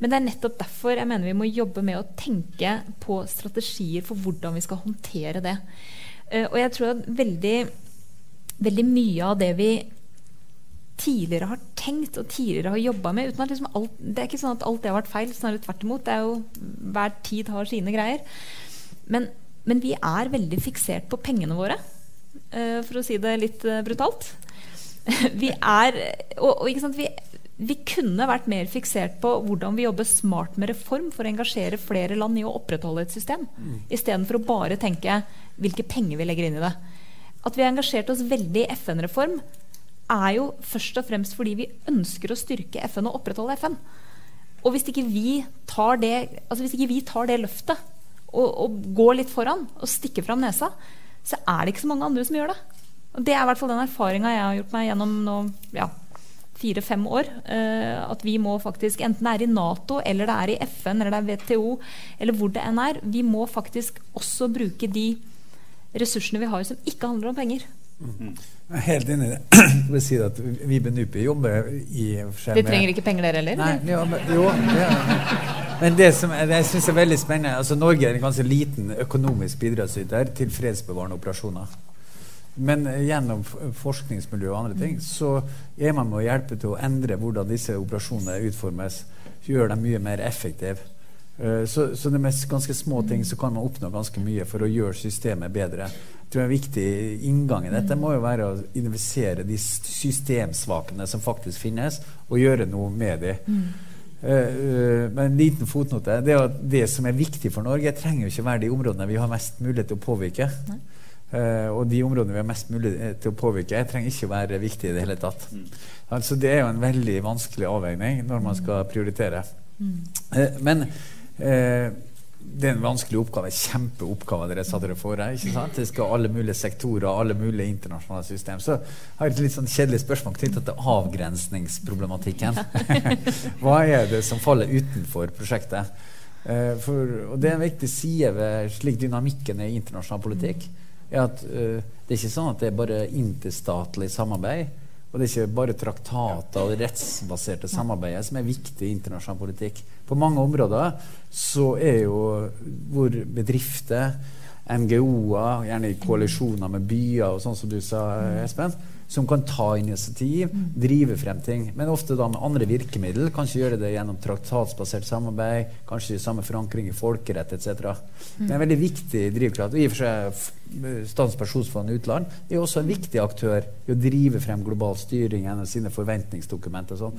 Men det er nettopp derfor jeg mener vi må jobbe med å tenke på strategier for hvordan vi skal håndtere det. Uh, og jeg tror at veldig, veldig mye av det vi tidligere har tenkt og tidligere har jobba med uten at liksom alt, Det er ikke sånn at alt det har vært feil, snarere tvert imot. Det er jo, hver tid har sine greier. Men, men vi er veldig fiksert på pengene våre, uh, for å si det litt uh, brutalt. <laughs> vi er Og, og vi, vi kunne vært mer fiksert på hvordan vi jobber smart med reform for å engasjere flere land i å opprettholde et system, mm. istedenfor å bare tenke hvilke penger vi legger inn i det. At vi har engasjert oss veldig i FN-reform, er jo først og fremst fordi vi ønsker å styrke FN og opprettholde FN. Og hvis ikke vi tar det, altså hvis ikke vi tar det løftet og, og, går litt foran og stikker fram nesa, så er det ikke så mange andre som gjør det. Og Det er i hvert fall den erfaringa jeg har gjort meg gjennom nå, ja, fire-fem år. Uh, at vi må faktisk, enten det er i Nato, eller det er i FN, eller det er WTO, eller hvor det enn er, vi må faktisk også bruke de ressursene vi har som ikke handler om penger. Mm. Jeg er helt enig i det. <clears throat> Jeg vil si at Vibe Nupi jobber i Vi trenger ikke penger, dere heller? Nei, ja, men, jo, ja. men det som jeg, jeg synes er veldig spennende altså Norge er en ganske liten økonomisk bidragsyter til fredsbevarende operasjoner. Men gjennom forskningsmiljø og andre ting så er man med å hjelpe til å endre hvordan disse operasjonene utformes. Gjør dem mye mer effektive. Eh, så, så det med ganske små ting så kan man oppnå ganske mye for å gjøre systemet bedre. Jeg tror En viktig inngang i dette må jo være å identifisere de systemsvakene som faktisk finnes, og gjøre noe med dem. Uh, uh, men en liten fotnote. Det, er at det, som er viktig for Norge, trenger jo ikke være de områdene vi har mest mulighet til å påvirke. Nei. Uh, og de områdene vi har mest mulig til å påvirke, jeg trenger ikke å være viktige i det hele tatt. Mm. Altså Det er jo en veldig vanskelig avveining når man skal prioritere. Mm. Uh, men uh, det er en vanskelig oppgave. Kjempeoppgave dere satte dere for dere. Det skal alle mulige sektorer, alle mulige internasjonale system. Så har jeg et litt sånn kjedelig spørsmål knyttet til avgrensningsproblematikken. <laughs> Hva er det som faller utenfor prosjektet? For, og Det er en viktig side ved slik dynamikken i internasjonal politikk er at uh, det er ikke sånn at det er bare interstatlig samarbeid. Og det er ikke bare traktater og rettsbaserte samarbeidet som er viktig i internasjonal politikk. På mange områder så er jo hvor bedrifter, NGO-er, gjerne i koalisjoner med byer og sånn som du sa, Espen, som kan ta initiativ, drive frem ting. Men ofte da med andre virkemiddel. Kanskje gjøre det gjennom traktatsbasert samarbeid, kanskje samme forankring i folkerett etc. Det er en veldig viktig drivkraft. Og i og for seg Statens pensjonsfond utland er også en viktig aktør i å drive frem global styring gjennom sine forventningsdokumenter. sånn.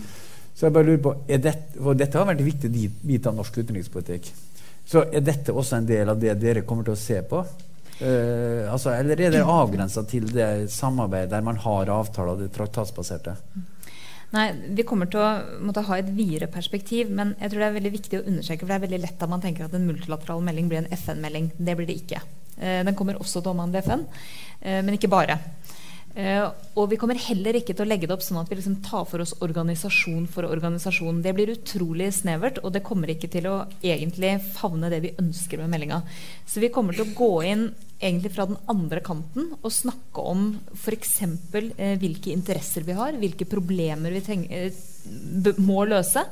Så jeg bare lurer på, det, for dette har vært en viktig bit av norsk utenrikspolitikk. Så er dette også en del av det dere kommer til å se på? Uh, altså, eller er det avgrensa til det samarbeidet der man har avtaler, det traktatsbaserte? Nei, Vi kommer til å måtte ha et videre perspektiv. Men jeg tror det er veldig viktig å understreke, for det er veldig lett at man tenker at en multilateral melding blir en FN-melding. Det blir det ikke. Uh, den kommer også til å omhandle FN, uh, men ikke bare. Uh, og vi kommer heller ikke til å legge det opp sånn at vi liksom tar for oss organisasjon for organisasjon. Det blir utrolig snevert, og det kommer ikke til å egentlig favne det vi ønsker med meldinga. Så vi kommer til å gå inn egentlig fra den andre kanten og snakke om f.eks. Eh, hvilke interesser vi har, hvilke problemer vi trenger, eh, må løse.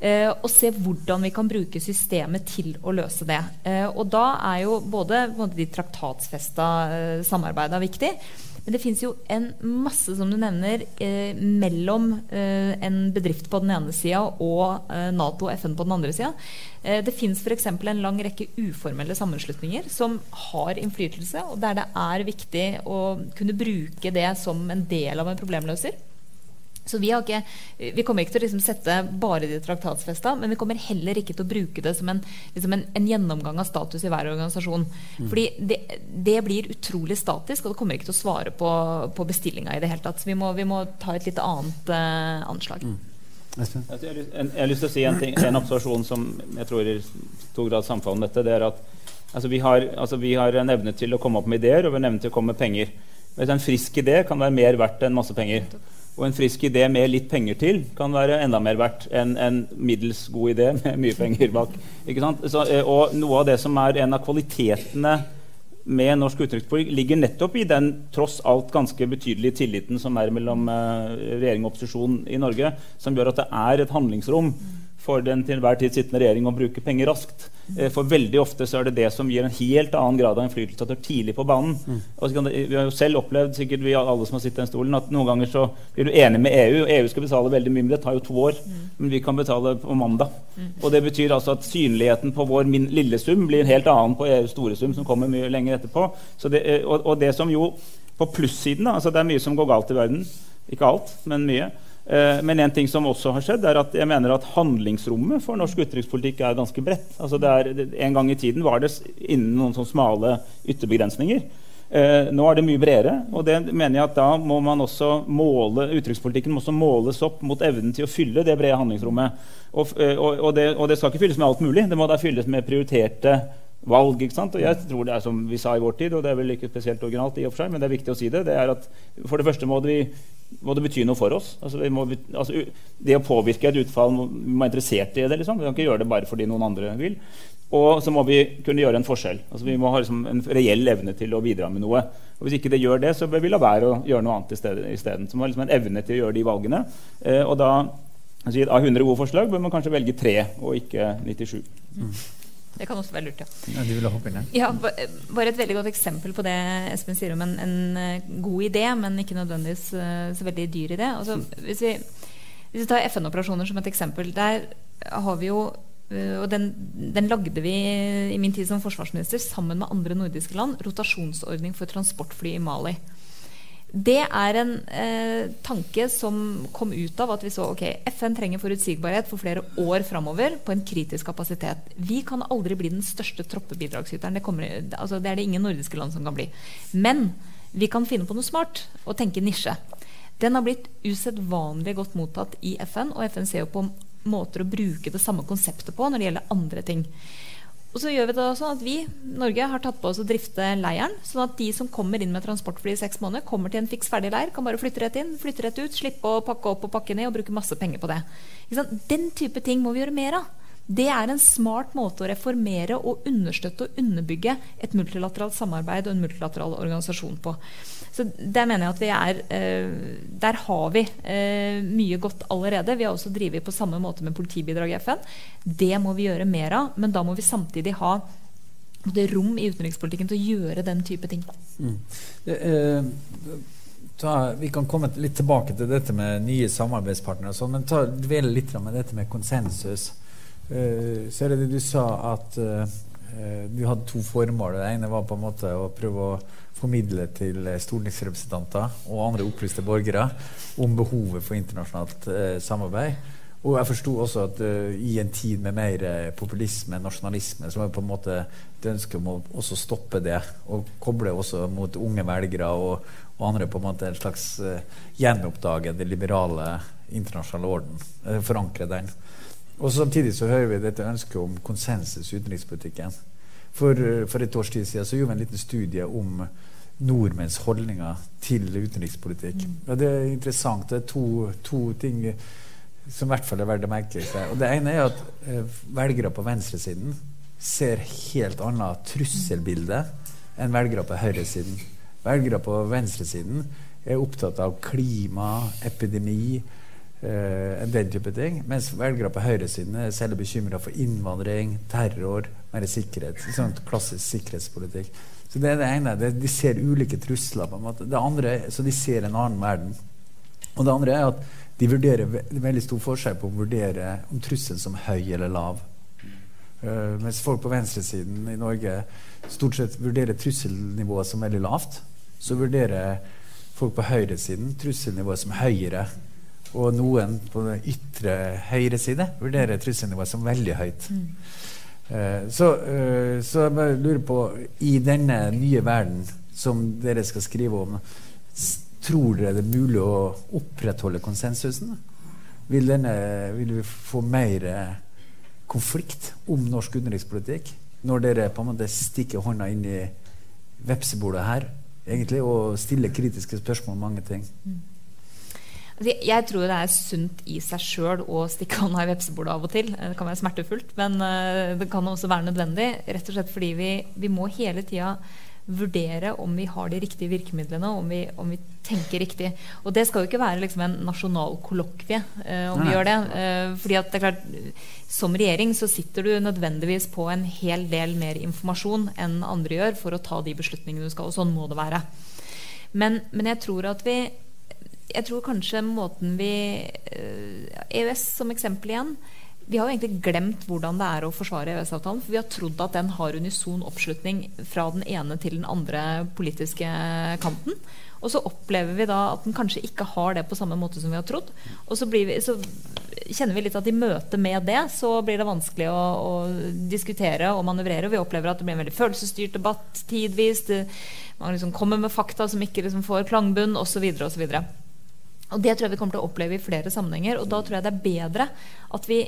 Eh, og se hvordan vi kan bruke systemet til å løse det. Eh, og da er jo både, både de traktatsfesta eh, samarbeida viktig, men det fins jo en masse, som du nevner, eh, mellom eh, en bedrift på den ene sida og eh, Nato og FN på den andre sida. Eh, det fins f.eks. en lang rekke uformelle sammenslutninger som har innflytelse, og der det er viktig å kunne bruke det som en del av en problemløser. Så vi, ikke, vi, kommer ikke til å liksom sette bare de traktatsfesta, men vi kommer heller ikke til å bruke det som en, liksom en, en gjennomgang av status i hver organisasjon. Mm. Fordi det, det, blir utrolig statisk, og det kommer ikke til å svare på, på bestillinga i det hele tatt. Så vi må, vi må ta et litt annet uh, anslag. Mm. Jeg, har lyst til å si en, ting, en observasjon som jeg tror i stor grad samfaller med dette. det er at Altså vi, har, altså vi har en evne til å komme opp med ideer og vi en evne til å komme med penger. Men En frisk idé kan være mer verdt enn masse penger. Og en frisk idé med litt penger til kan være enda mer verdt enn en middels god idé med mye penger bak. Så, eh, og noe av det som er en av kvalitetene med norsk utenrikspolitikk, ligger nettopp i den tross alt ganske betydelige tilliten som er mellom uh, regjering og opposisjon i Norge, som gjør at det er et handlingsrom for den til enhver tid sittende regjering å bruke penger raskt. Eh, for veldig ofte så er det det som gir en helt annen grad av innflytelse at du er tidlig på banen. Mm. Det, vi har jo selv opplevd sikkert vi alle som har sittet i den stolen, at noen ganger så blir du enig med EU. og EU skal betale veldig mye, men det tar jo to år. Mm. Men vi kan betale på mandag. Mm. Og det betyr altså at synligheten på vår min, lille sum blir en helt annen på EUs store sum, som kommer mye lenger etterpå. Det, eh, og, og, det som jo på plussiden da, altså Det er mye som går galt i verden. Ikke alt, men mye. Eh, men en ting som også har skjedd, er at jeg mener at handlingsrommet for norsk utenrikspolitikk er ganske bredt. Altså er, en gang i tiden var det innen noen sånn smale ytterbegrensninger. Eh, nå er det mye bredere, og det mener jeg at da må man også måle, utenrikspolitikken må også måles opp mot evnen til å fylle det brede handlingsrommet. Og, eh, og, og, det, og det skal ikke fylles med alt mulig. Det må da fylles med prioriterte valg. ikke sant? Og jeg tror det er som vi sa i vår tid, og det er vel ikke spesielt originalt, i og for seg, men det er viktig å si det, det er at for det første må det, må det bety noe for oss. Altså, må, altså, det å påvirke et utfall vi må være interessert i det. Liksom. Vi kan ikke gjøre det bare fordi noen andre vil. Og så må vi kunne gjøre en forskjell. Altså, vi må ha liksom, en reell evne til å bidra med noe. Og Hvis ikke det gjør det, så bør vi la være å gjøre noe annet isteden. Så må ha liksom en evne til å gjøre de valgene. Eh, og da, altså, Av 100 gode forslag bør man kanskje velge tre, og ikke 97. Mm. Det kan også være lurt, ja. ja de ville hoppe inn, ja. Bare et veldig godt eksempel på det Espen sier om en, en eh, god idé, men ikke nødvendigvis uh, så veldig dyr idé. Altså, hvis, vi, hvis vi tar FN-operasjoner som et eksempel, der har vi jo uh, og den, den, lagde vi i min tid som forsvarsminister sammen med andre nordiske land. Rotasjonsordning for transportfly i Mali. Det er en eh, tanke som kom ut av at vi så ok, FN trenger forutsigbarhet for flere år framover på en kritisk kapasitet. Vi kan aldri bli den største troppebidragsyteren. Det, kommer, altså, det er det ingen nordiske land som kan bli. Men vi kan finne på noe smart og tenke nisje. Den har blitt usedvanlig godt mottatt i FN, og FN ser jo på måter å bruke det samme konseptet på når det gjelder andre ting. Og så gjør vi det sånn at vi, Norge, har tatt på oss å drifte leiren. Sånn at de som kommer inn med transportfly i seks måneder, kommer til en fiks ferdig leir, kan bare flytte rett inn, flytte rett ut, slippe å pakke opp og pakke ned og bruke masse penger på det. Den type ting må vi gjøre mer av. Det er en smart måte å reformere og understøtte og underbygge et multilateralt samarbeid og en multilateral organisasjon på. Så der mener jeg at vi er eh, Der har vi eh, mye godt allerede. Vi har også drevet på samme måte med politibidrag i FN. Det må vi gjøre mer av, men da må vi samtidig ha det rom i utenrikspolitikken til å gjøre den type ting. Mm. Eh, ta, vi kan komme litt tilbake til dette med nye samarbeidspartnere, sånn, men dvele litt med dette med konsensus. Eh, så er det det du sa at uh, du hadde to formål. Det ene var på en måte å prøve å formidle til stortingsrepresentanter og andre opplyste borgere om behovet for internasjonalt eh, samarbeid. Og jeg forsto også at uh, i en tid med mer populisme, nasjonalisme, så var det på en måte et ønske om å også stoppe det. Og koble også mot unge velgere og, og andre på en måte en slags uh, gjenoppdage det liberale internasjonale orden. forankre den. Og Samtidig så hører vi dette ønsket om konsensus i utenrikspolitikken. For, for, et års tid siden så gjorde vi en liten studie om nordmenns holdninger til utenrikspolitikk. Mm. Og Det er interessant. Det er to, to, ting som i hvert fall er verdt å merke seg. Og Det ene er at eh, velgere på venstresiden ser helt annet trusselbilde enn velgere på høyresiden. Velgere på venstresiden er opptatt av klima, epidemi, Uh, den type ting. Mens velgere på høyresiden er særlig bekymra for innvandring, terror, mer sikkerhet. Sånn klassisk sikkerhetspolitikk. Så det er det ene. Det, de ser ulike trusler. på en måte. Det andre, Så de ser en annen verden. Og det andre er at de vurderer ve veldig stor forskjell på å vurdere om trusselen som høy eller lav. Uh, mens folk på venstresiden i Norge stort sett vurderer trusselnivået som veldig lavt, så vurderer folk på høyresiden trusselnivået som høyere og noen på den ytre høyre side vurderer trusselnivået som veldig høyt. Mm. Uh, så, uh, så, jeg bare lurer på I denne nye verden som dere skal skrive om, tror dere det er mulig å opprettholde konsensusen? Vil, denne, vil vi få mer konflikt om norsk utenrikspolitikk? når dere på en måte stikker hånda inn i vepsebordet her egentlig, og stiller kritiske spørsmål om mange ting? Mm. Jeg tror det er sunt i seg sjøl å stikke hånda i vepsebordet av og til. Det kan være smertefullt, men uh, det kan også være nødvendig. Rett og slett fordi vi, vi må hele tida vurdere om vi har de riktige virkemidlene, om vi, om vi tenker riktig. Og det skal jo ikke være liksom en nasjonal kollokvie eh, om Nei. vi gjør det. Eh, fordi at det er klart, Som regjering så sitter du nødvendigvis på en hel del mer informasjon enn andre gjør for å ta de beslutningene du skal. Og sånn må det være. Men, men jeg tror at vi jeg tror kanskje måten vi EØS eh, som eksempel igjen. Vi har jo egentlig glemt hvordan det er å forsvare EØS-avtalen. For vi har trodd at den har unison oppslutning fra den ene til den andre politiske kanten. Og så opplever vi da at den kanskje ikke har det på samme måte som vi har trodd. Og så, vi, så kjenner vi litt at i møte med det så blir det vanskelig å, å diskutere og manøvrere. Og vi opplever at det blir en veldig følelsesstyrt debatt tidvis. Det, man liksom kommer med fakta som ikke liksom får klangbunn osv. osv. Og Det tror jeg vi kommer til å oppleve i flere sammenhenger. Og da tror jeg det er bedre at vi,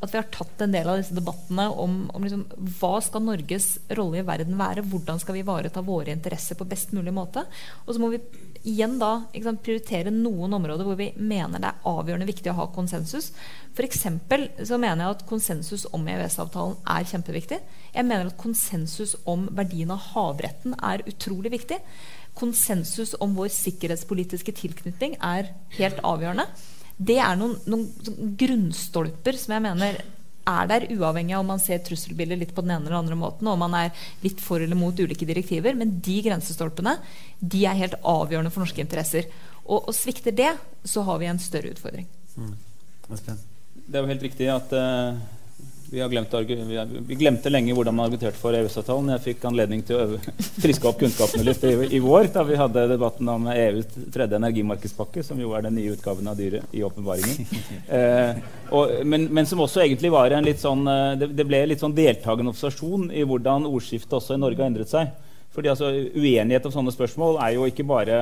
at vi har tatt en del av disse debattene om, om liksom, hva skal Norges rolle i verden være. Hvordan skal vi ivareta våre interesser på best mulig måte. Og så må vi igjen da sant, prioritere noen områder hvor vi mener det er avgjørende viktig å ha konsensus. F.eks. så mener jeg at konsensus om EØS-avtalen er kjempeviktig. Jeg mener at konsensus om verdien av havretten er utrolig viktig konsensus om vår sikkerhetspolitiske tilknytning er helt avgjørende. Det er noen, noen grunnstolper som jeg mener er der, uavhengig av om man ser trusselbildet litt på den ene eller andre måten, og om man er litt for eller mot ulike direktiver. Men de grensestolpene de er helt avgjørende for norske interesser. Og, og svikter det, så har vi en større utfordring. Mm. Det er jo helt riktig at uh vi, glemt, vi, glemte lenge hvordan man argumenterte for EØS-avtalen. Jeg fikk anledning til å øve, <laughs> friske opp kunnskapene litt i, i, vår da vi hadde debatten om EUs tredje energimarkedspakke, som jo er den nye utgaven av Dyret i åpenbaringen. <laughs> Eh, men, men, som også egentlig var en litt sånn eh, Det, det ble litt sånn deltakende observasjon i hvordan ordskiftet også i Norge har endret seg. Fordi altså, Uenighet om sånne spørsmål er jo ikke bare,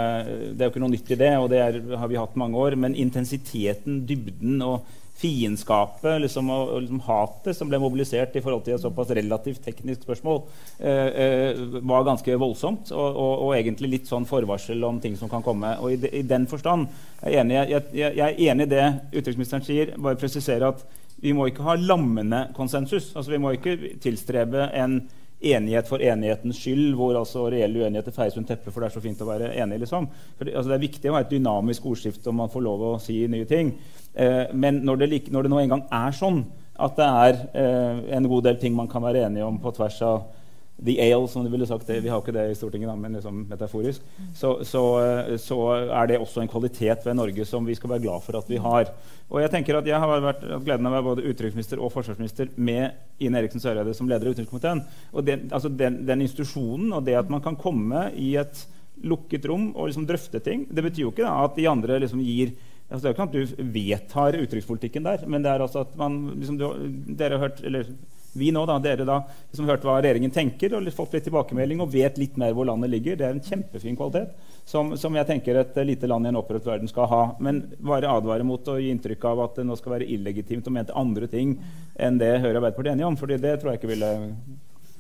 det er jo ikke noe nytt i det, og det er, har vi hatt mange år, men intensiteten, dybden og fiendskapet liksom, og, og liksom, hatet som ble mobilisert i forhold til et såpass relativt teknisk spørsmål, eh, eh, var ganske voldsomt. Og, og, og, egentlig litt sånn forvarsel om ting som kan komme. Og i, de, i den forstand er jeg, enig, jeg, jeg, jeg er enig i det utenriksministeren sier. Bare presisere at vi må ikke ha lammende konsensus. Altså, vi må ikke tilstrebe en enighet for enighetens skyld, hvor altså reelle uenigheter feies under teppet for det er så fint å være enig. Liksom. Det, altså det, er viktig å ha et dynamisk ordskifte om man får lov å si nye ting. Eh, men når det, når det, nå engang er sånn at det er eh, en god del ting man kan være enige om på tvers av the ale, som du ville sagt. Det. Vi har ikke det i Stortinget, da, men liksom metaforisk. Så, så, eh, så, er det også en kvalitet ved Norge som vi skal være glad for at vi har. Og Jeg tenker at jeg har vært gleden av å være både utenriksminister og forsvarsminister med Ine Eriksen Søreide som leder av utenrikskomiteen. Og den, altså den, den, institusjonen og det at man kan komme i et lukket rom og liksom drøfte ting, det betyr jo ikke da, at de andre liksom gir altså Det er jo ikke sånn at du vedtar utenrikspolitikken der, men det er altså at man liksom, du, Dere har hørt eller vi nå, da, dere da, som har hørt hva regjeringen tenker, og fått litt tilbakemelding og vet litt mer hvor landet ligger. Det er en kjempefin kvalitet som, som jeg tenker et lite land i en opprørt verden skal ha. Men bare advare mot å gi inntrykk av at det nå skal være illegitimt å mente andre ting enn det Høyre og Arbeiderpartiet er enige om. fordi det tror jeg ikke ville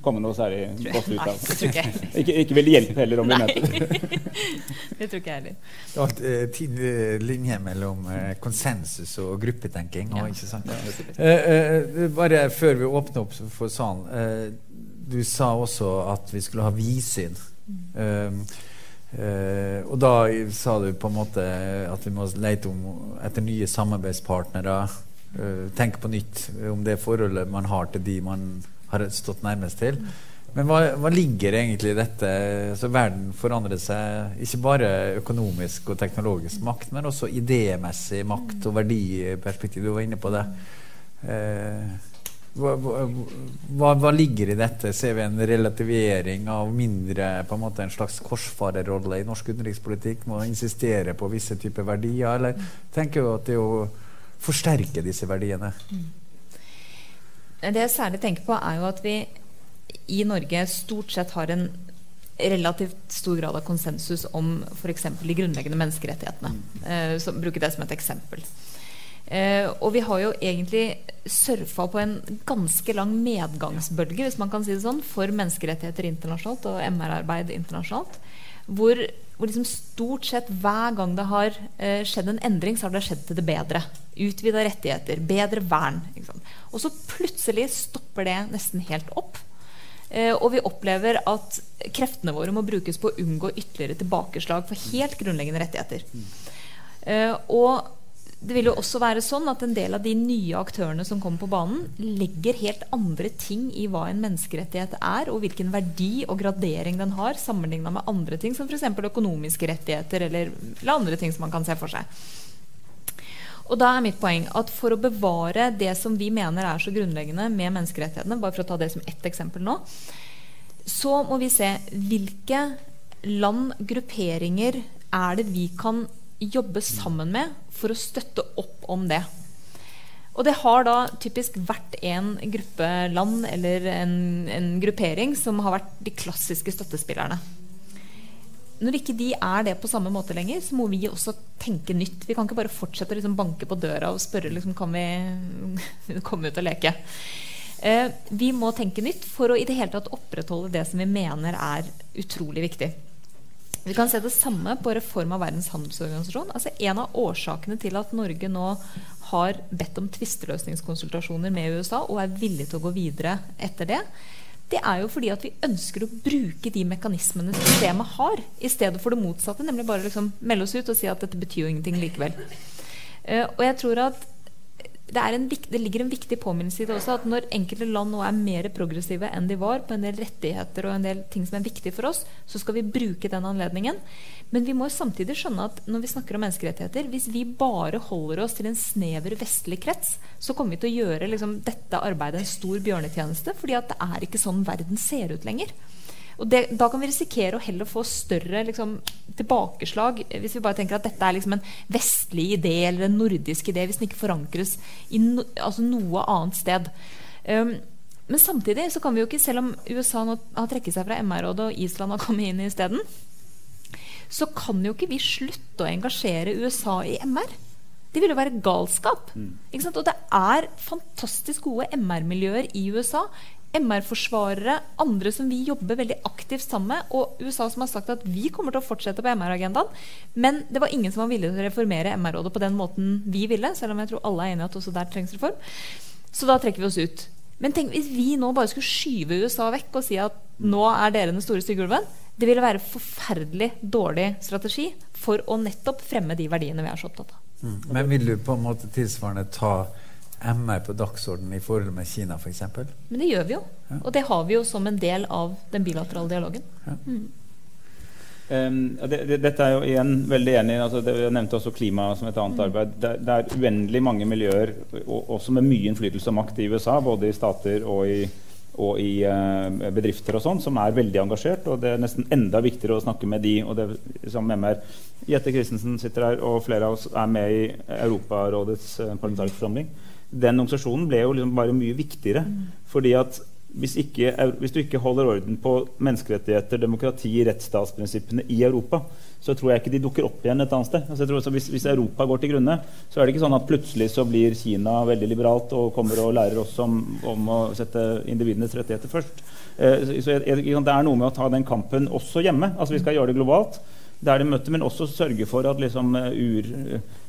komme noe særlig godt ut av. <laughs> ikke, ikke vil hjelpe heller om vi møter <laughs> det. tror ikke jeg heller. Det var en tidlig linje mellom uh, konsensus og gruppetenking. Ja. Ikke sant? Uh, bare før vi åpner opp for salen. du sa også at vi skulle ha vidsyn. Mm. og da sa du på en måte at vi må lete om, etter nye samarbeidspartnere. tenke på nytt om det forholdet man har til de man har stått nærmest til. Men hva, hva, ligger egentlig i dette? Så verden forandrer seg ikke bare økonomisk og teknologisk makt, men også idémessig makt og verdiperspektiv. Du var inne på det. Eh, hva, hva, hva, ligger i dette? Ser vi en relativering av mindre på en måte en slags korsfarerrolle i norsk utenrikspolitikk? Må insistere på visse typer verdier? Eller tenker du at det å forsterke disse verdiene? Mm. Det jeg særlig tenker på, er jo at vi i Norge stort sett har en relativt stor grad av konsensus om f.eks. de grunnleggende menneskerettighetene. Eh, så bruker det som et eksempel. Eh, og vi har jo egentlig surfa på en ganske lang medgangsbølge hvis man kan si det sånn, for menneskerettigheter internasjonalt og MR-arbeid internasjonalt. Hvor, hvor liksom stort sett hver gang det har eh, skjedd en endring, så har det skjedd til det bedre. Utvida rettigheter, bedre vern. Og så plutselig stopper det nesten helt opp. Eh, og vi opplever at kreftene våre må brukes på å unngå ytterligere tilbakeslag for helt grunnleggende rettigheter. Eh, og det vil jo også være sånn at en del av de nye aktørene som kommer på banen, legger helt andre ting i hva en menneskerettighet er, og hvilken verdi og gradering den har, sammenligna med andre ting, som f.eks. økonomiske rettigheter eller, eller andre ting som man kan se for seg. Og da er mitt poeng at For å bevare det som vi mener er så grunnleggende med menneskerettighetene, bare for å ta det som ett eksempel nå, så må vi se hvilke land, grupperinger, er det vi kan jobbe sammen med for å støtte opp om det. Og det har da typisk vært en gruppe land eller en, en gruppering som har vært de klassiske støttespillerne. Når ikke de er det på samme måte lenger, så må vi også tenke nytt. Vi kan ikke bare fortsette å liksom banke på døra og spørre liksom, kan vi <laughs> komme ut og leke. Eh, vi må tenke nytt for å i det hele tatt opprettholde det som vi mener er utrolig viktig. Vi kan se det samme på reform av Verdens handelsorganisasjon. Altså En av årsakene til at Norge nå har bedt om tvisteløsningskonsultasjoner med USA og er villig til å gå videre etter det, det er jo fordi at vi ønsker å bruke de mekanismene systemet har, i stedet for det motsatte, nemlig bare liksom melde oss ut og si at dette betyr jo ingenting likevel. Uh, og jeg tror at det, en, det, ligger en viktig påminnelse i det også, at når enkelte land nå er mer progressive enn de var på en del rettigheter og en del ting som er viktig for oss, så skal vi bruke den anledningen. Men vi må samtidig skjønne at når vi snakker om menneskerettigheter, hvis vi bare holder oss til en snever vestlig krets, så kommer vi til å gjøre liksom, dette arbeidet en stor bjørnetjeneste, fordi at det er ikke sånn verden ser ut lenger. Og det, Da kan vi risikere å heller få større liksom, tilbakeslag hvis vi bare tenker at dette er liksom en vestlig idé eller en nordisk idé, hvis den ikke forankres i no, altså noe annet sted. Um, men samtidig så kan vi jo ikke, selv om USA nå har trekket seg fra MR-rådet og Island har kommet inn i isteden, så kan jo ikke vi slutte å engasjere USA i MR. Det ville jo være galskap. Mm. Og det er fantastisk gode MR-miljøer i USA. MR-forsvarere, andre som vi jobber veldig aktivt sammen med, og USA som har sagt at vi kommer til å fortsette på MR-agendaen. Men det var ingen som var villig til å reformere MR-rådet på den måten vi ville. selv om jeg tror alle er enige at også der trengs reform. Så da trekker vi oss ut. Men tenk hvis vi nå bare skulle skyve USA vekk og si at nå er dere den store stygge ulven. Det ville være forferdelig dårlig strategi for å nettopp fremme de verdiene vi er så opptatt av. Mm. Men vil du på en måte tilsvarende ta MR på dagsordenen i forhold med Kina f.eks.? Men det gjør vi jo. Ja. Og det har vi jo som en del av den bilaterale dialogen. Ja. Mm. Um, det, det, dette er jo igjen veldig enig i. Altså, jeg nevnte også klima som et annet mm. arbeid. Det, det, er uendelig mange miljøer, og, også med mye innflytelse og makt i USA, både i stater og i, og i uh, bedrifter og sånn, som er veldig engasjert. Og det er nesten enda viktigere å snakke med de. og det som MR Jette Christensen sitter her, og flere av oss er med i Europarådets uh, parlamentariske forsamling den organisasjonen ble jo liksom bare mye viktigere. Mm. fordi at hvis, ikke, hvis, du ikke holder orden på menneskerettigheter, demokrati, rettsstatsprinsippene i Europa, så tror jeg ikke de dukker opp igjen et annet sted. Altså tror, hvis, hvis, Europa går til grunne, så er det ikke sånn at plutselig så blir Kina veldig liberalt og kommer og lærer oss om, om å sette individenes rettigheter først. Eh, så jeg, jeg, Det er noe med å ta den kampen også hjemme. altså Vi skal gjøre det globalt, der de møter, men også sørge for at liksom, ur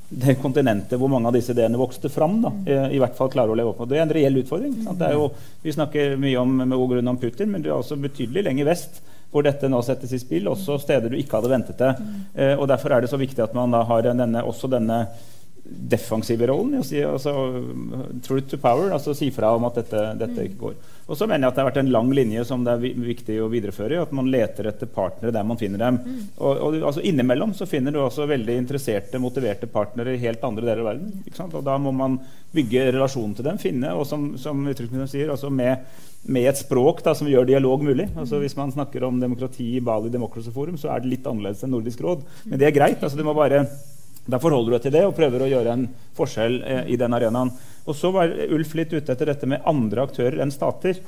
det kontinentet hvor mange av disse ideene vokste fram, da, i, i hvert fall klarer å leve opp. Og det er en reell utfordring. Jo, vi snakker mye om, med god grunn om Putin, men det er også betydelig lenger vest hvor dette nå settes i spill, også steder du ikke hadde ventet det. Eh, og Derfor er det så viktig at man da har denne, også denne defensive rollen. Si, altså, truth to power, altså si fra om at dette, dette ikke går. Og så mener jeg at det har vært en lang linje som det er viktig å videreføre. At man leter etter partnere der man finner dem. Mm. Og, og altså Innimellom så finner du også veldig interesserte, motiverte partnere i helt andre deler av verden. Og da må man bygge relasjonen til dem. Finne, og som, som sier, altså med, med, et språk da, som gjør dialog mulig. Altså Hvis man snakker om demokrati i Bali Democracy Forum, så er det litt annerledes enn Nordisk råd. Men det er greit. altså du må bare da forholder du deg til det og prøver å gjøre en forskjell eh, i den arenaen. Og så var Ulf litt ute etter dette med andre aktører enn stater.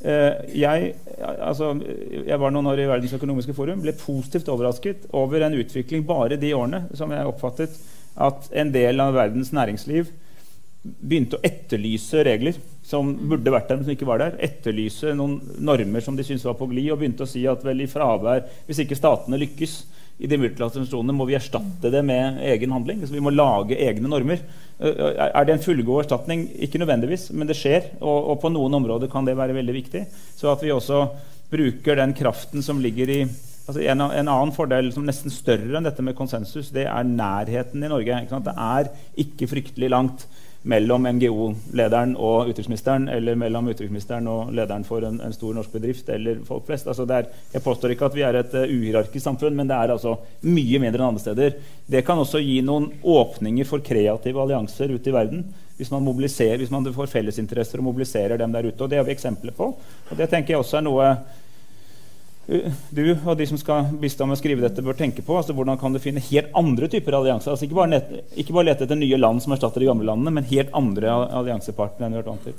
Eh, jeg, altså, jeg, var noen år i Verdens økonomiske forum, ble positivt overrasket over en utvikling bare de årene som jeg oppfattet at en del av verdens næringsliv begynte å etterlyse regler som burde vært der, men som ikke var der. Etterlyse noen normer som de syntes var på glid, og begynte å si at vel i fravær, hvis ikke statene lykkes i de multilaterale må vi erstatte det med egen handling. Så vi må lage egne normer. Er det en fullgod erstatning? Ikke nødvendigvis, men det skjer. Og, og, på noen områder kan det være veldig viktig. Så at vi også bruker den kraften som ligger i altså en, en, annen fordel som nesten større enn dette med konsensus, det er nærheten i Norge. Det er ikke fryktelig langt mellom NGO-lederen og utenriksministeren, eller mellom utenriksministeren og lederen for en, en stor norsk bedrift, eller folk flest. Altså er, jeg påstår ikke at vi er et uh, uhierarkisk samfunn, men det er altså mye mindre enn andre steder. Det kan også gi noen åpninger for kreative allianser ute i verden. Hvis man, hvis man får fellesinteresser og mobiliserer dem der ute. og Det har vi eksempler på. og Det tenker jeg også er noe du og de som skal bistå med å skrive dette, bør tenke på. altså Hvordan kan du finne helt andre typer allianser? altså Ikke bare, net, ikke bare lete etter nye land som erstatter de gamle landene, men helt andre alliansepartnere enn vi har vært vant til.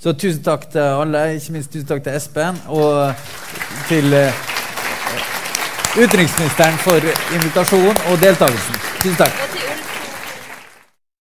Så tusen takk til alle, ikke minst tusen takk til Espen og til uh, utenriksministeren for invitasjonen og deltakelsen. Tusen takk.